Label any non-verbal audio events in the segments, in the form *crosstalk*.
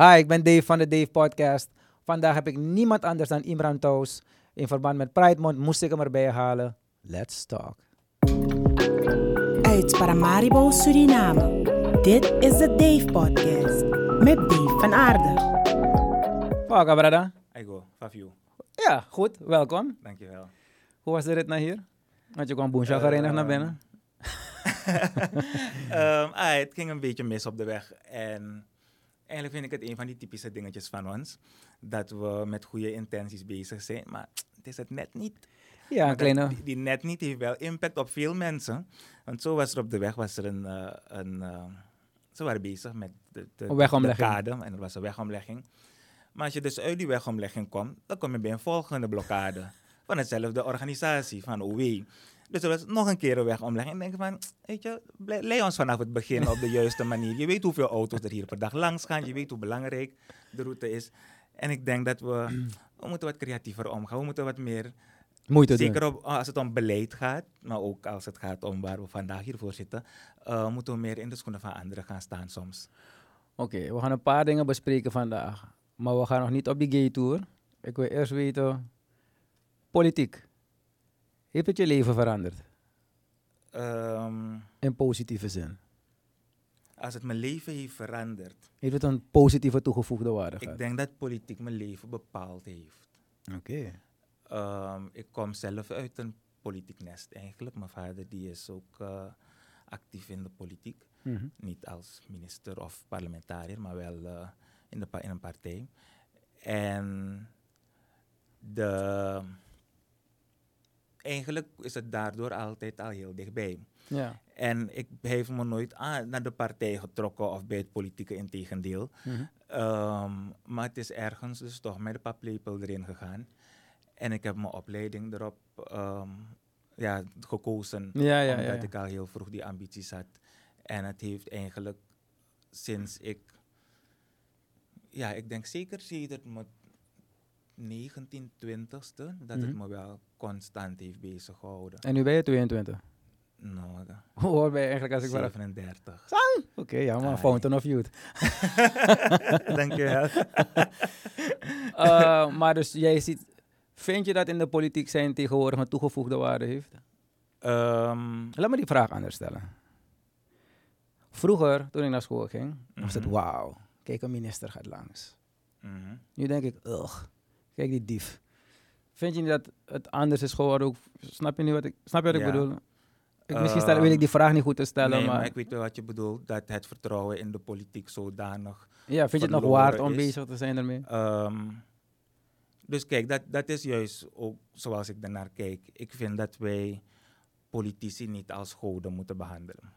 Hi, ik ben Dave van de Dave Podcast. Vandaag heb ik niemand anders dan Imran Toos. In verband met Pride Month moest ik hem erbij halen. Let's talk. Uit Paramaribo, Suriname. Dit is de Dave Podcast. Met Dave van Aarde. Welkom, brada. I go, Fafiu. Ja, goed. Welkom. Dankjewel. Hoe was de rit naar hier? Want je kwam woensdag gerenigd naar binnen. *laughs* Ehm, ah, het ging een beetje mis op de weg. En eigenlijk vind ik het een van die typische dingetjes van ons. Dat we met goede intenties bezig zijn, maar het is het net niet. Ja, kleine... die, die net niet heeft wel impact op veel mensen. Want zo was er op de weg was er een... eh, een eh, ze waren bezig met de, de, kade en er was een wegomlegging. Maar als je dus uit die wegomlegging komt, dan kom je bij een volgende blokkade. *laughs* Van hetzelfde organisatie, van OW. Dus er was nog een keer een wegomlegging. En ik denk van, weet je, leid ons vanaf het begin op de juiste *laughs* manier. Je weet hoeveel auto's er hier per dag langs gaan. Je weet hoe belangrijk de route is. En ik denk dat we, *clears throat* we moeten wat creatiever omgaan. We moeten wat meer Moeite doen. Zeker op, als het om beleid gaat, maar ook als het gaat om waar we vandaag hiervoor zitten, eh, moeten we meer in de schoenen van anderen gaan staan soms. Oké, we gaan een paar dingen bespreken vandaag. Maar we gaan nog niet op die gay tour. Ik wil eerst weten, politiek. Heeft het je leven veranderd? Ehm, In positieve zin. als het mijn leven heeft veranderd, Heeft het een positieve toegevoegde waarde ik denk dat politiek mijn leven bepaald heeft. Oké. Ehm, ik kom zelf uit een politiek nest eigenlijk. Mijn vader die is ook eh, actief in de politiek. Mhm. Niet als minister of parlementariër, maar wel eh, in, de, in een partij. En de, eigenlijk is het daardoor altijd al heel dichtbij. Ja. En ik heb me nooit aan, naar de partij getrokken of bij het politieke integendeel. Mhm. Ehm, maar het is ergens dus toch met de paplepel erin gegaan. En ik heb mijn opleiding erop ehm, ja, gekozen. Ja, ja, ja, omdat ik al heel vroeg die ambities had. En het heeft eigenlijk sinds ik... Ja, ik denk zeker sinds mijn 19, 20ste... dat het Mhm. me wel constant heeft bezig gehouden. En nu ben je 22. Nou, *laughs* Hoe oud ben je eigenlijk als ik vraag? 37. Oké, ja, maar Ai. Fountain of Youth. *laughs* Dankjewel. *laughs* Eh, maar dus jij ziet, vind je dat in de politiek zijn tegenwoordig een toegevoegde waarde heeft? Ehm, Laat me die vraag anders stellen. Vroeger, toen ik naar school ging, was het Mhm. wauw, kijk een minister gaat langs. mhm. Nu denk ik, ugh, kijk die dief. Vind je niet dat het anders is geworden? Ook, snap je nu wat ik, snap je wat ik bedoel? Ik, misschien stel, wil ik die vraag niet goed te stellen, nee, maar... maar, ik weet wel wat je bedoelt. Dat het vertrouwen in de politiek zodanig... ja, vind je het nog waard om is. bezig te zijn ermee? ehm, dus kijk, dat, dat is juist ook zoals ik daarnaar kijk. Ik vind dat wij politici niet als goden moeten behandelen.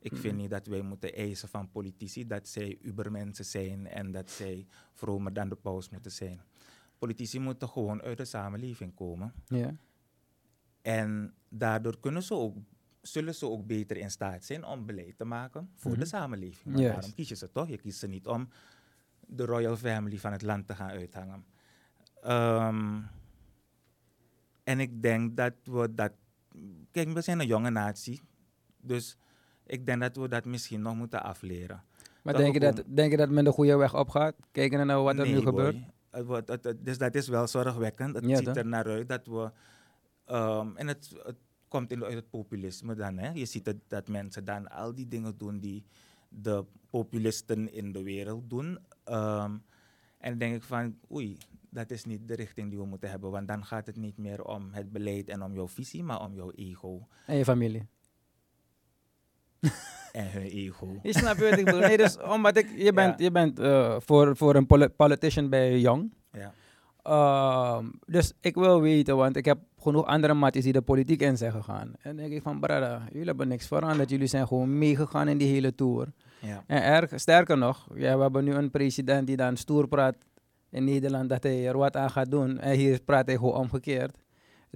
Ik vind Mhm. niet dat wij moeten eisen van politici dat zij ubermensen zijn en dat zij vromer dan de paus moeten zijn. Politici moeten gewoon uit de samenleving komen. Ja. En daardoor kunnen ze ook, zullen ze ook beter in staat zijn om beleid te maken voor Mhm. de samenleving. Maar Juist. daarom kies je ze toch? Je kiest ze niet om de royal family van het land te gaan uithangen. Ehm, en ik denk dat we dat... Kijk, we zijn een jonge natie. Dus ik denk dat we dat misschien nog moeten afleren. Maar Dat denk je, we dat, denk je dat men de goede weg opgaat? Kijken naar wat er Nee, nu boy. gebeurt? Dus dat is wel zorgwekkend. Het Ja, ziet er naar uit dat we. ehm, en het, het komt in, uit het populisme dan. Hè? Je ziet het, dat mensen dan al die dingen doen die de populisten in de wereld doen. Ehm, en dan denk ik van, oei, dat is niet de richting die we moeten hebben. Want dan gaat het niet meer om het beleid en om jouw visie, maar om jouw ego En je familie. *laughs* en hun ego. Je snapt wat ik bedoel. Nee, dus omdat ik, je bent, Ja. je bent eh, voor, voor een poli- politician bij jong. Ja. Ehm, dus ik wil weten, want ik heb genoeg andere matties die de politiek in zijn gegaan. En denk ik van, brada, jullie hebben niks veranderd. Jullie zijn gewoon meegegaan in die hele tour. Ja. En erg, sterker nog, ja, we hebben nu een president die dan stoer praat in Nederland dat hij er wat aan gaat doen. En hier praat hij gewoon omgekeerd.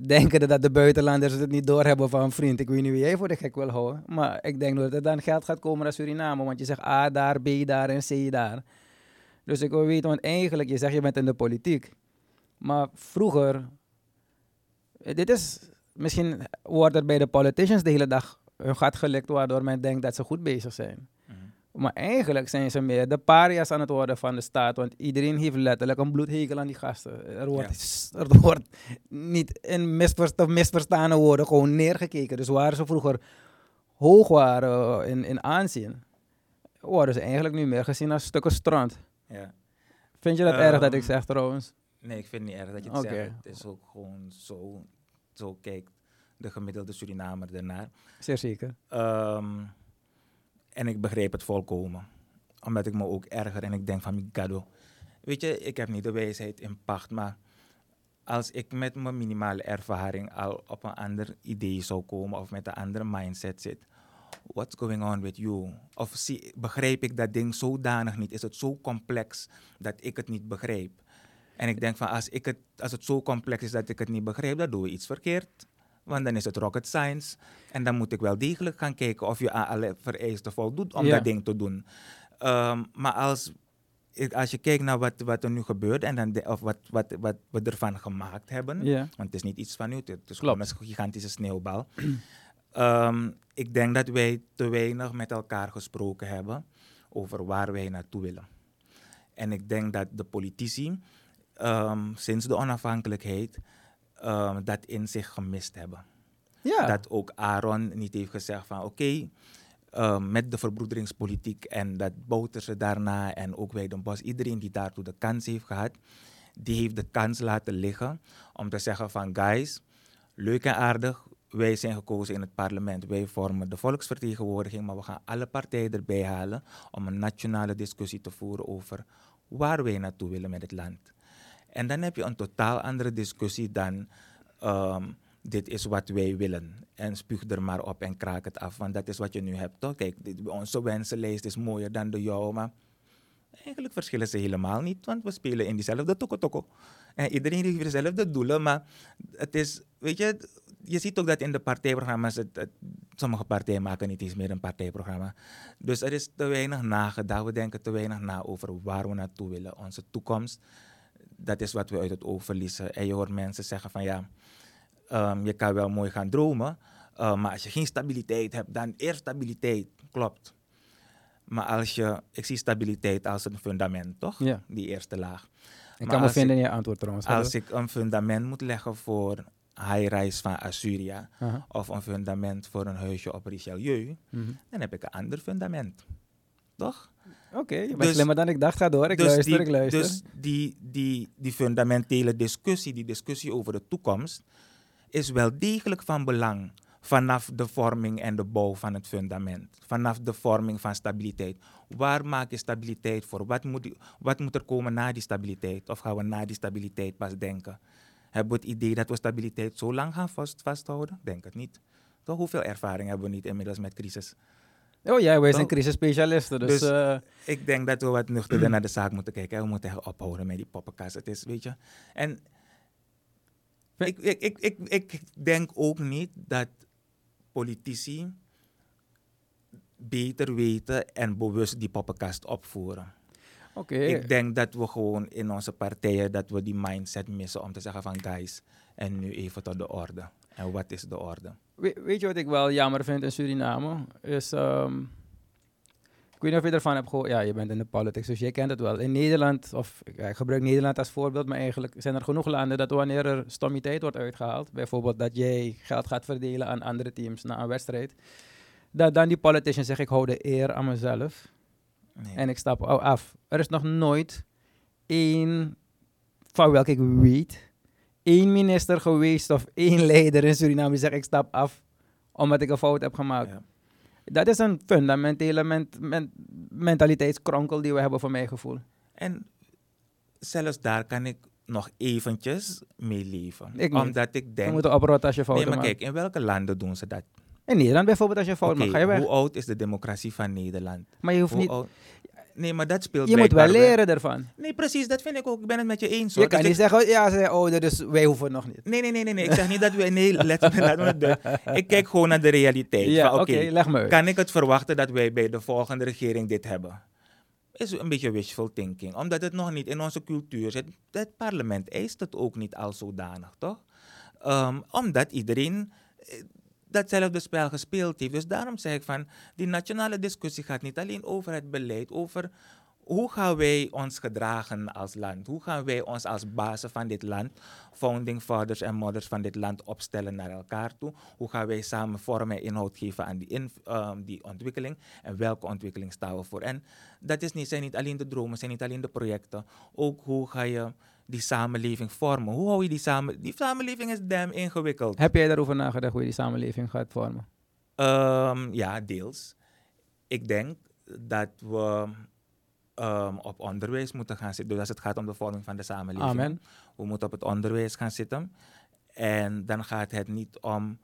Denken dat de buitenlanders het niet doorhebben van vriend. Ik weet niet wie jij voor de gek wil houden. Maar ik denk dat er dan geld gaat komen naar Suriname. Want je zegt A daar, B daar en C daar. Dus ik wil weten, want eigenlijk, je zegt je bent in de politiek. Maar vroeger, eh, dit is, misschien wordt er bij de politicians de hele dag hun gat gelikt, waardoor men denkt dat ze goed bezig zijn. Maar eigenlijk zijn ze meer de paria's aan het worden van de staat. Want iedereen heeft letterlijk een bloedhekel aan die gasten. Er wordt, er wordt niet in misversta misverstane woorden gewoon neergekeken. Dus waar ze vroeger hoog waren in, in aanzien, worden ze eigenlijk nu meer gezien als stukken strand. Ja. Vind je dat erg dat ik Ehm, zeg trouwens? Nee, ik vind het niet erg dat je het zegt. Het is ook gewoon zo, zo kijkt de gemiddelde Surinamer ernaar. Zeer zeker. Ehm, en ik begreep het volkomen. Omdat ik me ook erger en ik denk van Mikado. Weet je, ik heb niet de wijsheid in pacht, maar als ik met mijn minimale ervaring al op een ander idee zou komen of met een andere mindset zit. What's going on with you? Of zie, begrijp ik dat ding zodanig niet? Is het zo complex dat ik het niet begrijp? En ik denk van als, ik het, als het zo complex is dat ik het niet begrijp, dan doen we iets verkeerd. Want dan is het rocket science. En dan moet ik wel degelijk gaan kijken of je aan alle vereisten voldoet om Ja. dat ding te doen. Ehm, maar als, als je kijkt naar wat, wat er nu gebeurt en dan de- of wat, wat, wat we ervan gemaakt hebben. Ja. Want het is niet iets van nu, het is Klopt. gewoon een gigantische sneeuwbal. *clears throat* Ehm, ik denk dat wij te weinig met elkaar gesproken hebben over waar wij naartoe willen. En ik denk dat de politici ehm, sinds de onafhankelijkheid ehm, dat in zich gemist hebben. Ja. Dat ook Aaron niet heeft gezegd van oké, ehm, met de verbroederingspolitiek en dat Bouterse daarna en ook wij Den Bos, iedereen die daartoe de kans heeft gehad, die heeft de kans laten liggen om te zeggen van guys, leuk en aardig, wij zijn gekozen in het parlement, wij vormen de volksvertegenwoordiging, maar we gaan alle partijen erbij halen om een nationale discussie te voeren over waar wij naartoe willen met het land. En dan heb je een totaal andere discussie dan ehm, dit is wat wij willen. En spuug er maar op en kraak het af, want dat is wat je nu hebt. Toch? Kijk, dit, onze wensenlijst is mooier dan de jouwe, maar eigenlijk verschillen ze helemaal niet, want we spelen in diezelfde toko-toko. En iedereen heeft dezelfde doelen, maar het is, weet je, je ziet ook dat in de partijprogramma's, sommige partijen maken niet eens meer een partijprogramma. Dus er is te weinig nagedacht, we denken te weinig na over waar we naartoe willen, onze toekomst. Dat is wat we uit het oog verliezen. En je hoort mensen zeggen van ja, ehm, je kan wel mooi gaan dromen, eh, maar als je geen stabiliteit hebt, dan eerst stabiliteit. Klopt. Maar als je, ik zie stabiliteit als een fundament, toch? Ja. Die eerste laag. Ik Maar kan me vinden in je antwoord trouwens. Als ik een fundament moet leggen voor high-rise van Assyria, of een fundament voor een huisje op Richelieu, Mhm. dan heb ik een ander fundament. Toch? Oké, je bent Dus- slimmer dan ik dacht. Ga door, ik dus luister, die, ik luister. Dus die, die, die fundamentele discussie, die discussie over de toekomst, is wel degelijk van belang vanaf de vorming en de bouw van het fundament. Vanaf de vorming van stabiliteit. Waar maak je stabiliteit voor? Wat moet, wat moet er komen na die stabiliteit? Of gaan we na die stabiliteit pas denken? Hebben we het idee dat we stabiliteit zo lang gaan vast, vasthouden? Denk het niet. Toch, hoeveel ervaring hebben we niet inmiddels met crisis? Oh ja, wij zijn crisisspecialisten, dus... Dus- eh, Ik denk dat we wat nuchterder naar de zaak moeten kijken. En we moeten echt ophouden met die poppenkast. Het is, weet je. En ik, ik, ik, ik, ik denk ook niet dat politici beter weten en bewust die poppenkast opvoeren. Oké, Ik denk dat we gewoon in onze partijen dat we die mindset missen om te zeggen van guys, en nu even tot de orde. En wat is de orde? We- weet je wat ik wel jammer vind in Suriname? Is, ehm, ik weet niet of je ervan hebt gehoord. Ja, je bent in de politics, dus jij kent het wel. In Nederland, of ja, ik gebruik Nederland als voorbeeld, maar eigenlijk zijn er genoeg landen dat wanneer er stommiteit wordt uitgehaald, bijvoorbeeld dat jij geld gaat verdelen aan andere teams na een wedstrijd, dat dan die politician zegt, ik hou de eer aan mezelf Nee. en ik stap af. Er is nog nooit één, van welke ik weet, één minister geweest of één leider in Suriname die zegt ik stap af omdat ik een fout heb gemaakt. Ja. Dat is een fundamentele ment- men- mentaliteitskronkel die we hebben voor mijn gevoel. En zelfs daar kan ik nog eventjes mee leven. Ik. Omdat ik Je denk... moet oprotten als je nee, fouten maar maakt. kijk, in welke landen doen ze dat? In Nederland bijvoorbeeld als je fout maakt, ga je weg. hoe oud is de democratie van Nederland? Maar je hoeft Hoe niet... oud- Nee, maar dat speelt Je moet wel leren ervan. Nee, precies, dat vind ik ook. Ik ben het met je eens. Je hoor. kan Dus niet zeggen, ja, ze ouder, dus wij hoeven nog niet. Nee, nee, nee, nee, nee. Ik zeg niet dat we... Nee, *laughs* let, me het doen. Ik kijk gewoon naar de realiteit. Ja, oké, leg me uit. kan ik het verwachten dat wij bij de volgende regering dit hebben? Is een beetje wishful thinking. Omdat het nog niet in onze cultuur zit. Het parlement eist het ook niet al zodanig, toch? Ehm, omdat iedereen... datzelfde spel gespeeld heeft. Dus daarom zeg ik van, die nationale discussie gaat niet alleen over het beleid, over hoe gaan wij ons gedragen als land? Hoe gaan wij ons als bazen van dit land, founding fathers en mothers van dit land opstellen naar elkaar toe? Hoe gaan wij samen vorm en inhoud geven aan die, um, die ontwikkeling? En welke ontwikkeling staan we voor? En dat is niet, zijn niet alleen de dromen, zijn niet alleen de projecten. Ook hoe ga je die samenleving vormen? Hoe hou je die samen... Die samenleving is damn ingewikkeld. Heb jij daarover nagedacht hoe je die samenleving gaat vormen? Um, ja, deels. Ik denk dat we um, op onderwijs moeten gaan zitten. Dus als het gaat om de vorming van de samenleving. Amen. We moeten op het onderwijs gaan zitten. En dan gaat het niet om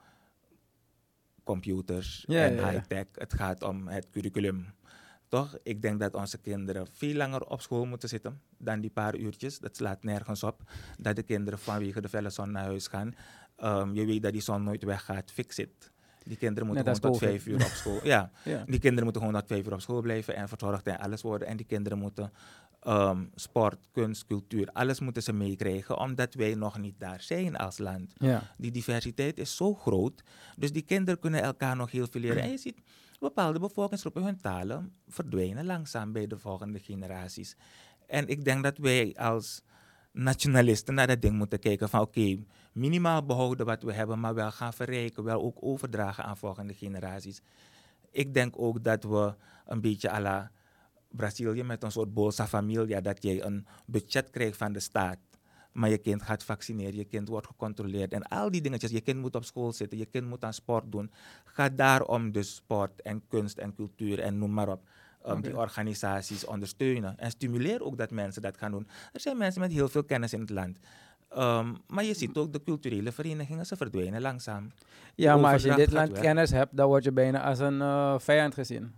computers Ja, en ja, ja. high-tech. Het gaat om het curriculum. Toch? Ik denk dat onze kinderen veel langer op school moeten zitten dan die paar uurtjes. Dat slaat nergens op. Dat de kinderen vanwege de felle zon naar huis gaan. Um, je weet dat die zon nooit weggaat. Fix it. Die kinderen moeten gewoon tot vijf uur op school. Ja, *laughs* Ja. die kinderen moeten gewoon tot vijf uur op school blijven en verzorgd en alles worden. En die kinderen moeten ehm, sport, kunst, cultuur, alles moeten ze meekrijgen, omdat wij nog niet daar zijn als land. Ja. Die diversiteit is zo groot, dus die kinderen kunnen elkaar nog heel veel leren. *clears throat* En je ziet, bepaalde bevolkingsgroepen, hun talen verdwijnen langzaam bij de volgende generaties. En ik denk dat wij als nationalisten naar dat ding moeten kijken van oké, minimaal behouden wat we hebben, maar wel gaan verrijken, wel ook overdragen aan volgende generaties. Ik denk ook dat we een beetje à la Brazilië met een soort Bolsa Familia, dat jij een budget krijgt van de staat, maar je kind gaat vaccineren, je kind wordt gecontroleerd en al die dingetjes. Je kind moet op school zitten, je kind moet aan sport doen. Ga daarom dus sport en kunst en cultuur en noem maar op. um, die organisaties ondersteunen. En stimuleer ook dat mensen dat gaan doen. Er zijn mensen met heel veel kennis in het land. Um, maar je ziet ook de culturele verenigingen, ze verdwijnen langzaam. Ja, maar als je in dit land weg. kennis hebt, dan word je bijna als een eh, vijand gezien.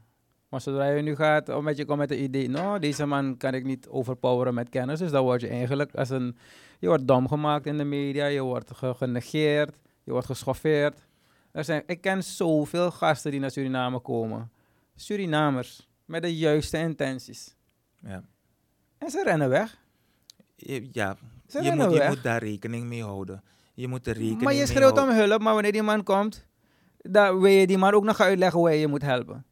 Maar zodra je nu gaat, met je komt met het idee, nou, deze man kan ik niet overpoweren met kennis, dus dan word je eigenlijk als een, je wordt dom gemaakt in de media, je wordt ge- genegeerd, je wordt geschoffeerd. Er zijn, ik ken zoveel gasten die naar Suriname komen, Surinamers, met de juiste intenties. Ja, En ze rennen weg. je, ja. Ze je, rennen moet, je moet daar rekening mee houden. Je moet er rekening Maar je schreeuwt om hulp, maar wanneer die man komt, dan wil je die man ook nog uitleggen hoe je je moet helpen.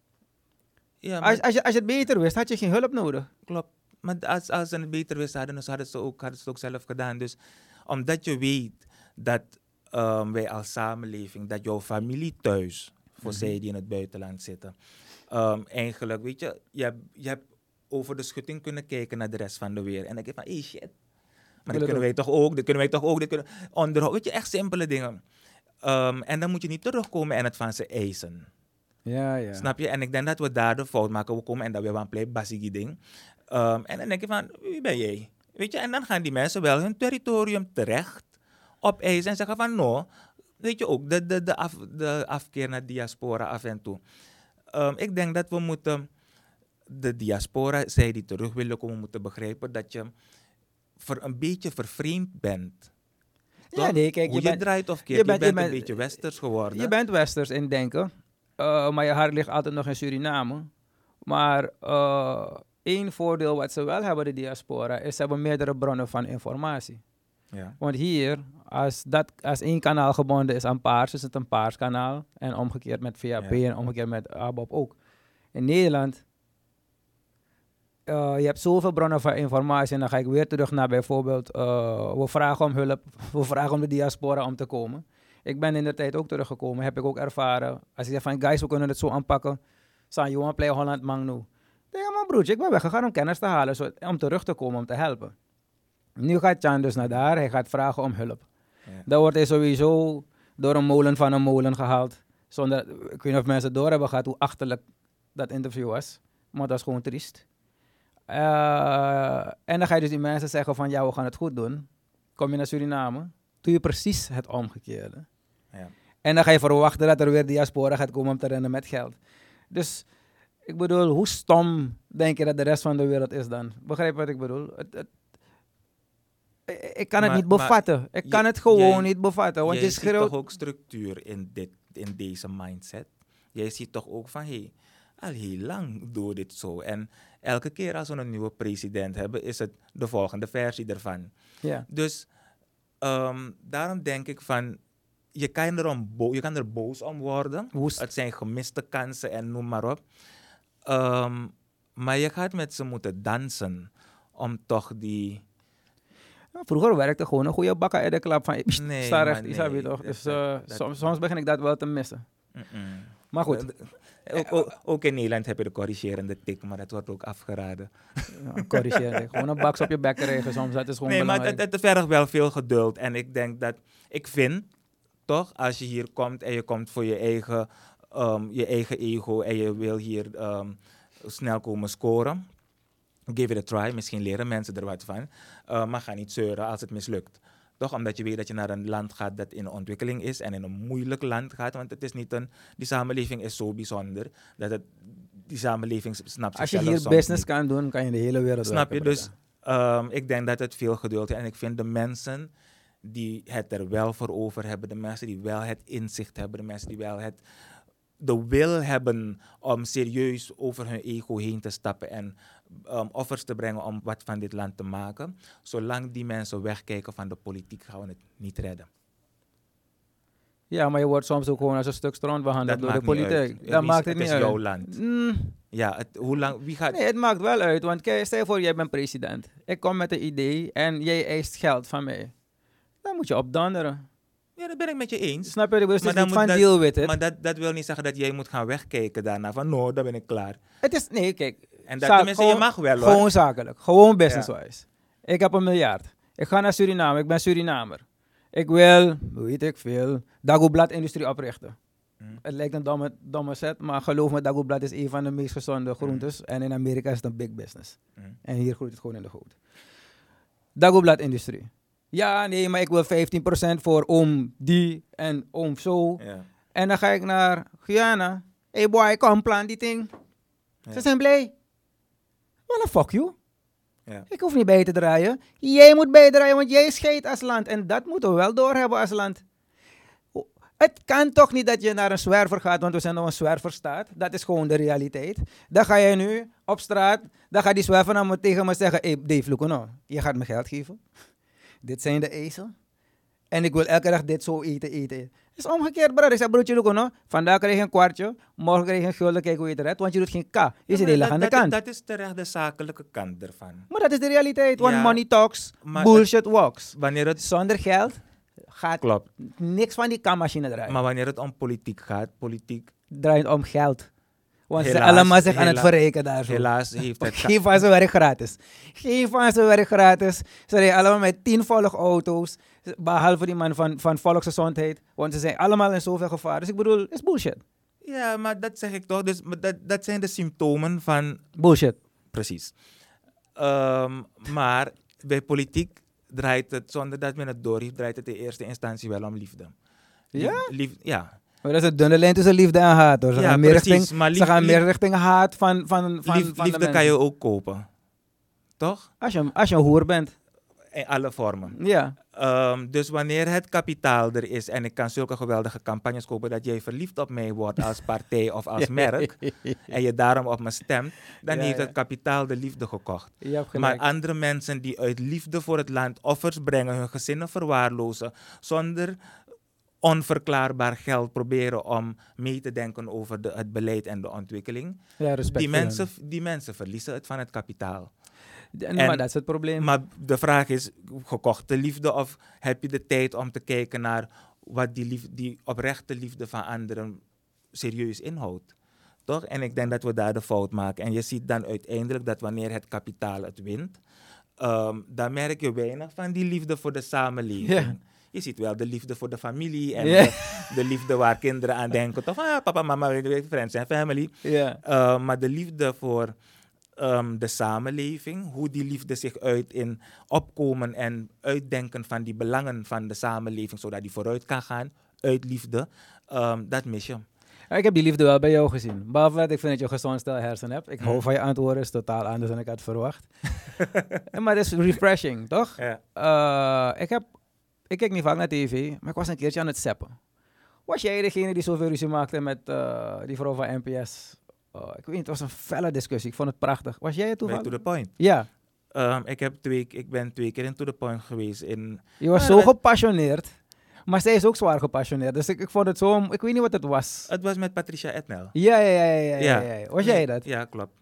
Ja, maar- Als, als, je, als je het beter wist, had je geen hulp nodig. Klopt. Maar als, als ze het beter wisten hadden, dan hadden ze, ook, hadden ze het ook zelf gedaan. Dus omdat je weet dat ehm, wij als samenleving, dat jouw familie thuis, voor Mhm. zij die in het buitenland zitten, ehm, eigenlijk, weet je, je hebt, je hebt over de schutting kunnen kijken naar de rest van de wereld. En dan denk je van, hey shit, maar dit het kunnen wij toch ook, dit kunnen wij toch ook, dit kunnen onderhoud, weet je, echt simpele dingen. Ehm, en dan moet je niet terugkomen en het van ze eisen. Ja, ja. Snap je? En ik denk dat we daar de fout maken. We komen en dat we een play basigi ding. Ehm, en dan denk je van, wie ben jij? Weet je, en dan gaan die mensen wel hun territorium terecht opeisen en zeggen van, no, weet je ook, de, de, de, af, de afkeer naar diaspora af en toe. Ehm, ik denk dat we moeten, de diaspora, zij die terug willen komen, moeten begrijpen dat je voor een beetje vervreemd bent. Ja, nee, kijk, Hoe je je, bent, draait of keert, je je bent- bent- een beetje westers geworden. je bent westers in denken, eh, maar je hart ligt altijd nog in Suriname. Maar eh, één voordeel wat ze wel hebben, de diaspora, is ze hebben meerdere bronnen van informatie. ja. Want hier, als, dat, als één kanaal gebonden is aan paars, is het een paars kanaal. En omgekeerd met VAP Ja. en omgekeerd met ABOP ook. In Nederland, eh, je hebt zoveel bronnen van informatie. En dan ga ik weer terug naar bijvoorbeeld, we vragen om hulp, *laughs* we vragen om de diaspora om te komen. Ik ben in de tijd ook teruggekomen, heb ik ook ervaren. Als ik zeg van, guys, we kunnen het zo aanpakken. San Johan Play Holland Mang nu. Ja, maar broertje, ik ben weggegaan om kennis te halen, zo, om terug te komen, om te helpen. Nu gaat Jan dus naar daar, hij gaat vragen om hulp. Ja. Dan wordt hij sowieso door een molen van een molen gehaald. Zonder, ik weet niet of mensen door hebben gehad hoe achterlijk dat interview was. Maar dat is gewoon triest. Eh, en dan ga je dus die mensen zeggen van, ja, we gaan het goed doen. Kom je naar Suriname, doe je precies het omgekeerde. Ja. En dan ga je verwachten dat er weer diaspora gaat komen om te rennen met geld. Dus ik bedoel, hoe stom denk je dat de rest van de wereld is dan? Begrijp wat ik bedoel? Het, het, ik- kan het niet bevatten. Ik je- kan het gewoon jij- niet bevatten. Want je ziet toch ook structuur in, dit, in deze mindset. Jij ziet toch ook van, hé, hey, al heel lang doen we dit zo. En elke keer als we een nieuwe president hebben, is het de volgende versie ervan. Ja. Dus ehm, daarom denk ik van, je kan, er om bo- je kan er boos om worden. Woest. Het zijn gemiste kansen en noem maar op. Ehm, maar je gaat met ze moeten dansen om toch die... Vroeger werkte gewoon een goede bakker in de klap van, Nee, sta recht, nee, toch? Dus eh, soms, soms begin ik dat wel te missen. Maar goed, Ook, ook, ook in Nederland heb je de corrigerende tik, maar dat wordt ook afgeraden. ja, ik. Gewoon een baks op je bek krijgen soms, dat is gewoon Nee, maar het, het vergt wel veel geduld. En ik denk dat, ik vind toch, als je hier komt en je komt voor je eigen, ehm, je eigen ego en je wil hier ehm, snel komen scoren, give it a try. Misschien leren mensen er wat van. Eh, maar ga niet zeuren als het mislukt. Toch omdat je weet dat je naar een land gaat dat in ontwikkeling is en in een moeilijk land gaat. Want het is niet een, die samenleving is zo bijzonder dat het, die samenleving snapt Als je hier business niet. kan doen, kan je de hele wereld Snap je? Dus ehm, ik denk dat het veel geduld is. En ik vind de mensen die het er wel voor over hebben, de mensen die wel het inzicht hebben, de mensen die wel het, de wil hebben om serieus over hun ego heen te stappen en um, offers te brengen om wat van dit land te maken. Zolang die mensen wegkijken van de politiek, gaan we het niet redden. Ja, maar je wordt soms ook gewoon als een stuk stront behandeld door de politiek. uit. Dat Wie- maakt het het niet is uit. jouw land. Mm, Ja, het, hoe lang, wie gaat... nee, het maakt wel uit. Want kijk, stel voor, jij bent president. Ik kom met een idee en jij eist geld van mij. Dan moet je opdonderen. Ja, dat ben ik met je eens. Snap je? Dus Maar dan niet van dat- deal with it. Maar dat, dat wil niet zeggen dat jij moet gaan wegkijken daarna. Van, no, daar ben ik klaar. Het is, nee, kijk. En dat, tenminste, je mag wel hoor. Gewoon zakelijk. Gewoon business-wise. Ik heb een miljard. Ik ga naar Suriname. Ik ben Surinamer. Ik wil, weet ik veel, Dagoblad industrie oprichten. Mhm. Het lijkt een domme, domme set, maar geloof me, Dagoblad is een van de meest gezonde groentes. En in Amerika is het een big business. Mhm. En hier groeit het gewoon in de goot. Dagoblad industrie. Ja, nee, maar ik wil 15% voor om die en om zo. Ja. En dan ga ik naar Guyana. Hey boy, kom, plan die ding. Ja. Ze zijn blij. Well, fuck you. Ja. Ik hoef niet bij te draaien. Jij moet bijdraaien, want jij scheidt als land. En dat moeten we wel doorhebben als land. Het kan toch niet dat je naar een zwerver gaat, want we zijn nog een zwerverstaat. Dat is gewoon de realiteit. Dan ga je nu op straat, dan gaat die zwerver naar me tegen me zeggen, hey Dave Lucono, je gaat me geld geven. Dit zijn de eisen. En ik wil elke dag dit zo eten, eten. Het is omgekeerd, brother. Ik zeg, broertje Lucono, vandaag krijg je een kwartje, morgen krijg je een gulden, kijk hoe je het redt, want je doet geen K. Zit maar heel aan de kant. Dat is terecht de zakelijke kant ervan. Maar dat is de realiteit, want Ja, money talks, bullshit walks. Wanneer het Zonder geld gaat klopt. niks van die kammachine draaien. Maar wanneer het om politiek gaat, politiek draait om geld. Want ze Helaas, allemaal zich aan het verrekenen daar zo. helaas heeft *laughs* het... Geen van ze werk gratis. Geen van ze werk gratis. Ze rijden allemaal met tien volgauto's. Behalve die man van, van volksgezondheid. Want ze zijn allemaal in zoveel gevaar. Dus ik bedoel, het is bullshit. Ja, maar dat zeg ik toch. Dus, dat, dat zijn de symptomen van... Bullshit. Precies. Ehm, maar bij politiek draait het, zonder dat men het doorheeft, draait het in eerste instantie wel om liefde. Lief- Ja? lief- ja. Maar dat is een dunne lijn tussen liefde en haat. Hoor. Ze Ja, gaan meer precies, richting, ze gaan meer richting haat van, van, van, Lief- van de liefde kan je ook kopen. Toch? Als je, als je een hoer bent. In alle vormen. Ja. Ehm, dus wanneer het kapitaal er is en ik kan zulke geweldige campagnes kopen dat jij verliefd op mij wordt als *laughs* partij of als merk en je daarom op me stemt, dan Ja, heeft ja. het kapitaal de liefde gekocht. Maar andere mensen die uit liefde voor het land offers brengen, hun gezinnen verwaarlozen, zonder onverklaarbaar geld proberen om mee te denken over de, het beleid en de ontwikkeling. ja, respect Die mensen, die mensen verliezen het van het kapitaal. En, en- maar dat is het probleem. Maar de vraag is, gekochte liefde of heb je de tijd om te kijken naar wat die, lief, die oprechte liefde van anderen serieus inhoudt? Toch? En ik denk dat we daar de fout maken. En je ziet dan uiteindelijk dat wanneer het kapitaal het wint, ehm, dan merk je weinig van die liefde voor de samenleving. Ja. Je ziet wel de liefde voor de familie en de, de liefde waar kinderen aan denken. Toch, ah, papa, mama, friends en family. Uh, maar de liefde voor ehm, de samenleving, hoe die liefde zich uit in opkomen en uitdenken van die belangen van de samenleving, zodat die vooruit kan gaan, uit liefde, ehm, dat mis je. Ik heb die liefde wel bij jou gezien. Behalve dat ik vind dat je een gezond stel hersen hebt. Ik hou Hmm. van je antwoorden, is totaal anders dan ik had verwacht. *laughs* Maar het is refreshing, toch? Ja. Eh, ik, heb, ik kijk niet vaak naar tv, maar ik was een keertje aan het zappen. Was jij degene die zoveel ruzie maakte met eh, die vrouw van NPS? Eh, ik weet niet, het was een felle discussie. Ik vond het prachtig. Was jij het toevallig? To The Point. Ja, Ehm, ik, heb twee, ik ben twee keer in To The Point geweest. In, je was zo gepassioneerd. Maar zij is ook zwaar gepassioneerd. Dus ik, ik vond het zo... Ik weet niet wat het was. Het was met Patricia Etnel. Ja, ja. ja, ja. ja. Was jij dat? Ja, klopt.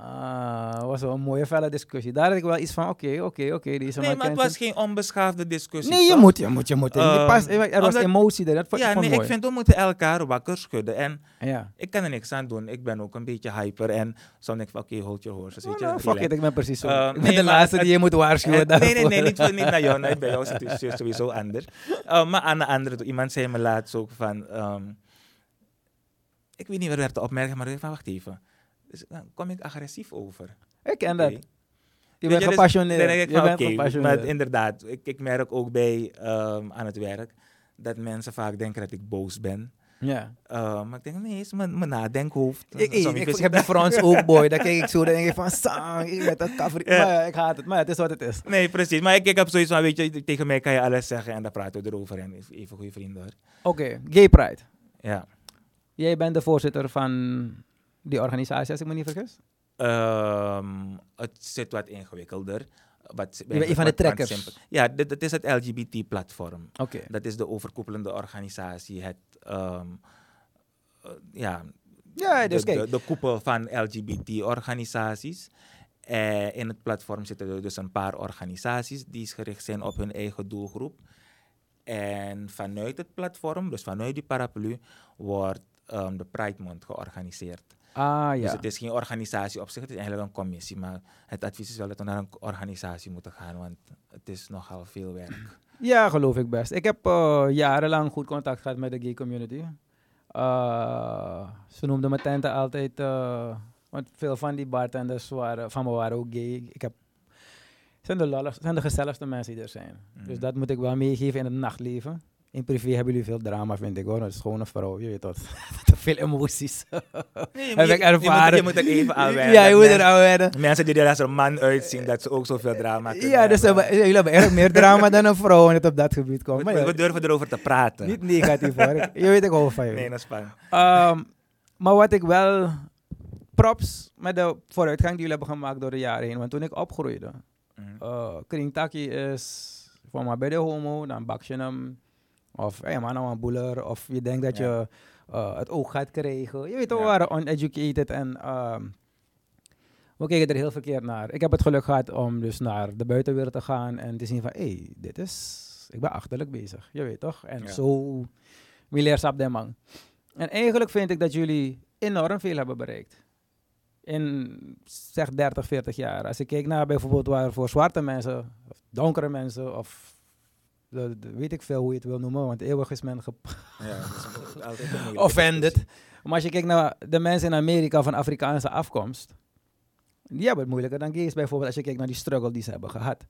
Ah, was wel een mooie felle discussie. Daar had ik wel iets van, oké, oké, oké. deze Nee, maar het was geen onbeschaafde discussie. Nee, je toch? moet, je moet, je moet. Je Ehm, past- er was omdat- emotie erin. Dat vond Ja, ik nee, mooi. ik vind we moeten elkaar wakker schudden. En Ja. ik kan er niks aan doen. Ik ben ook een beetje hyper. En soms denk ik van, oké, hold your horses. Weet je, Oh, nou, fuck relax. it, ik ben precies zo. Ik ben nee, de laatste het- die je moet waarschuwen En- nee, nee, nee, niet, voor- niet naar jou. Nee, bij jou is het sowieso anders. Uh, maar aan de andere, iemand zei me laatst ook van... ehm, ik weet niet waar werd de opmerking, maar ik van, wacht even. Dus dan kom ik agressief over. Ik ken dat. Je Weet bent dus- gepassioneerd. ik Je van, bent maar inderdaad, ik, ik merk ook bij ehm, aan het werk dat mensen vaak denken dat ik boos ben. Ja. Uh, maar ik denk, nee, is mijn, mijn nadenkhoofd. Ik, ik, ik, heb die Frans ook, boy. Dan kijk ik zo, dan denk ik van, *laughs* sang, ik ben dat cover. Ja. Maar ja, ik haat het. Maar het is wat het is. Nee, precies. Maar ik, ik heb zoiets van, weet je, tegen mij kan je alles zeggen en dan praten we erover. En even goede vrienden hoor. Oké, Gay Pride. Ja. Jij bent de voorzitter van die organisatie, als ik me niet vergis. Ehm, het zit wat ingewikkelder. Wat, bent een van de trekkers. Ja, dit is het LGBT-platform. Oké. Dat is de overkoepelende organisatie. Het, ehm, eh, ja, Ja, dus de, kijk. de, de koepel van LGBT-organisaties. Eh, in het platform zitten er dus een paar organisaties die gericht zijn op hun eigen doelgroep. En vanuit het platform, dus vanuit die paraplu, wordt ehm, de Pride Month georganiseerd. Ah, Dus ja. het is geen organisatie op zich, het is eigenlijk een commissie. Maar het advies is wel dat we naar een organisatie moeten gaan, want het is nogal veel werk. Ja, geloof ik best. Ik heb eh, jarenlang goed contact gehad met de gay community. Eh, ze noemden mijn tenten altijd, eh, want veel van die bartenders waren, van me waren ook gay. Ik heb, zijn de, zijn de gezelligste mensen die er zijn. Dus Mhm. dat moet ik wel meegeven in het nachtleven. In privé hebben jullie veel drama, vind ik hoor. Het is gewoon een vrouw, je weet wat. *laughs* Veel emoties. *laughs* Nee, Heb je, ik ervaren. Je moet, je moet er even aan wennen. ja, je moet Mensen- er aan wennen. Mensen die er als een man uitzien, dat ze ook zoveel drama kunnen Ja, dus hebben. jullie hebben erg meer drama dan een vrouw wanneer het op dat gebied komt. we, Maar we- durven erover te praten. niet negatief hoor. *laughs* Je weet ik hou van je. nee, dat is spannend. Ehm, maar wat ik wel props met de vooruitgang die jullie hebben gemaakt door de jaren heen. Want toen ik opgroeide, Mhm. uh, Kringtaki is voor mij bij de homo, dan bak je hem. Of hey man, nou een boeler. Of je denkt dat je uh, het oog gaat krijgen. Je weet toch, we waren uneducated en ehm, we keken er heel verkeerd naar. Ik heb het geluk gehad om dus naar de buitenwereld te gaan en te zien van, hé, hey, dit is, ik ben achterlijk bezig. Je weet toch? En Ja. zo, wie leert den man. En eigenlijk vind ik dat jullie enorm veel hebben bereikt. In zeg 30, 40 jaar. Als ik kijk naar bijvoorbeeld waar voor zwarte mensen, of donkere mensen, of de- weet ik veel hoe je het wil noemen, want eeuwig is men Ja, dat is een offended. Maar als je kijkt naar de mensen in Amerika van Afrikaanse afkomst, die hebben het moeilijker dan gays bijvoorbeeld, als je kijkt naar die struggle die ze hebben gehad.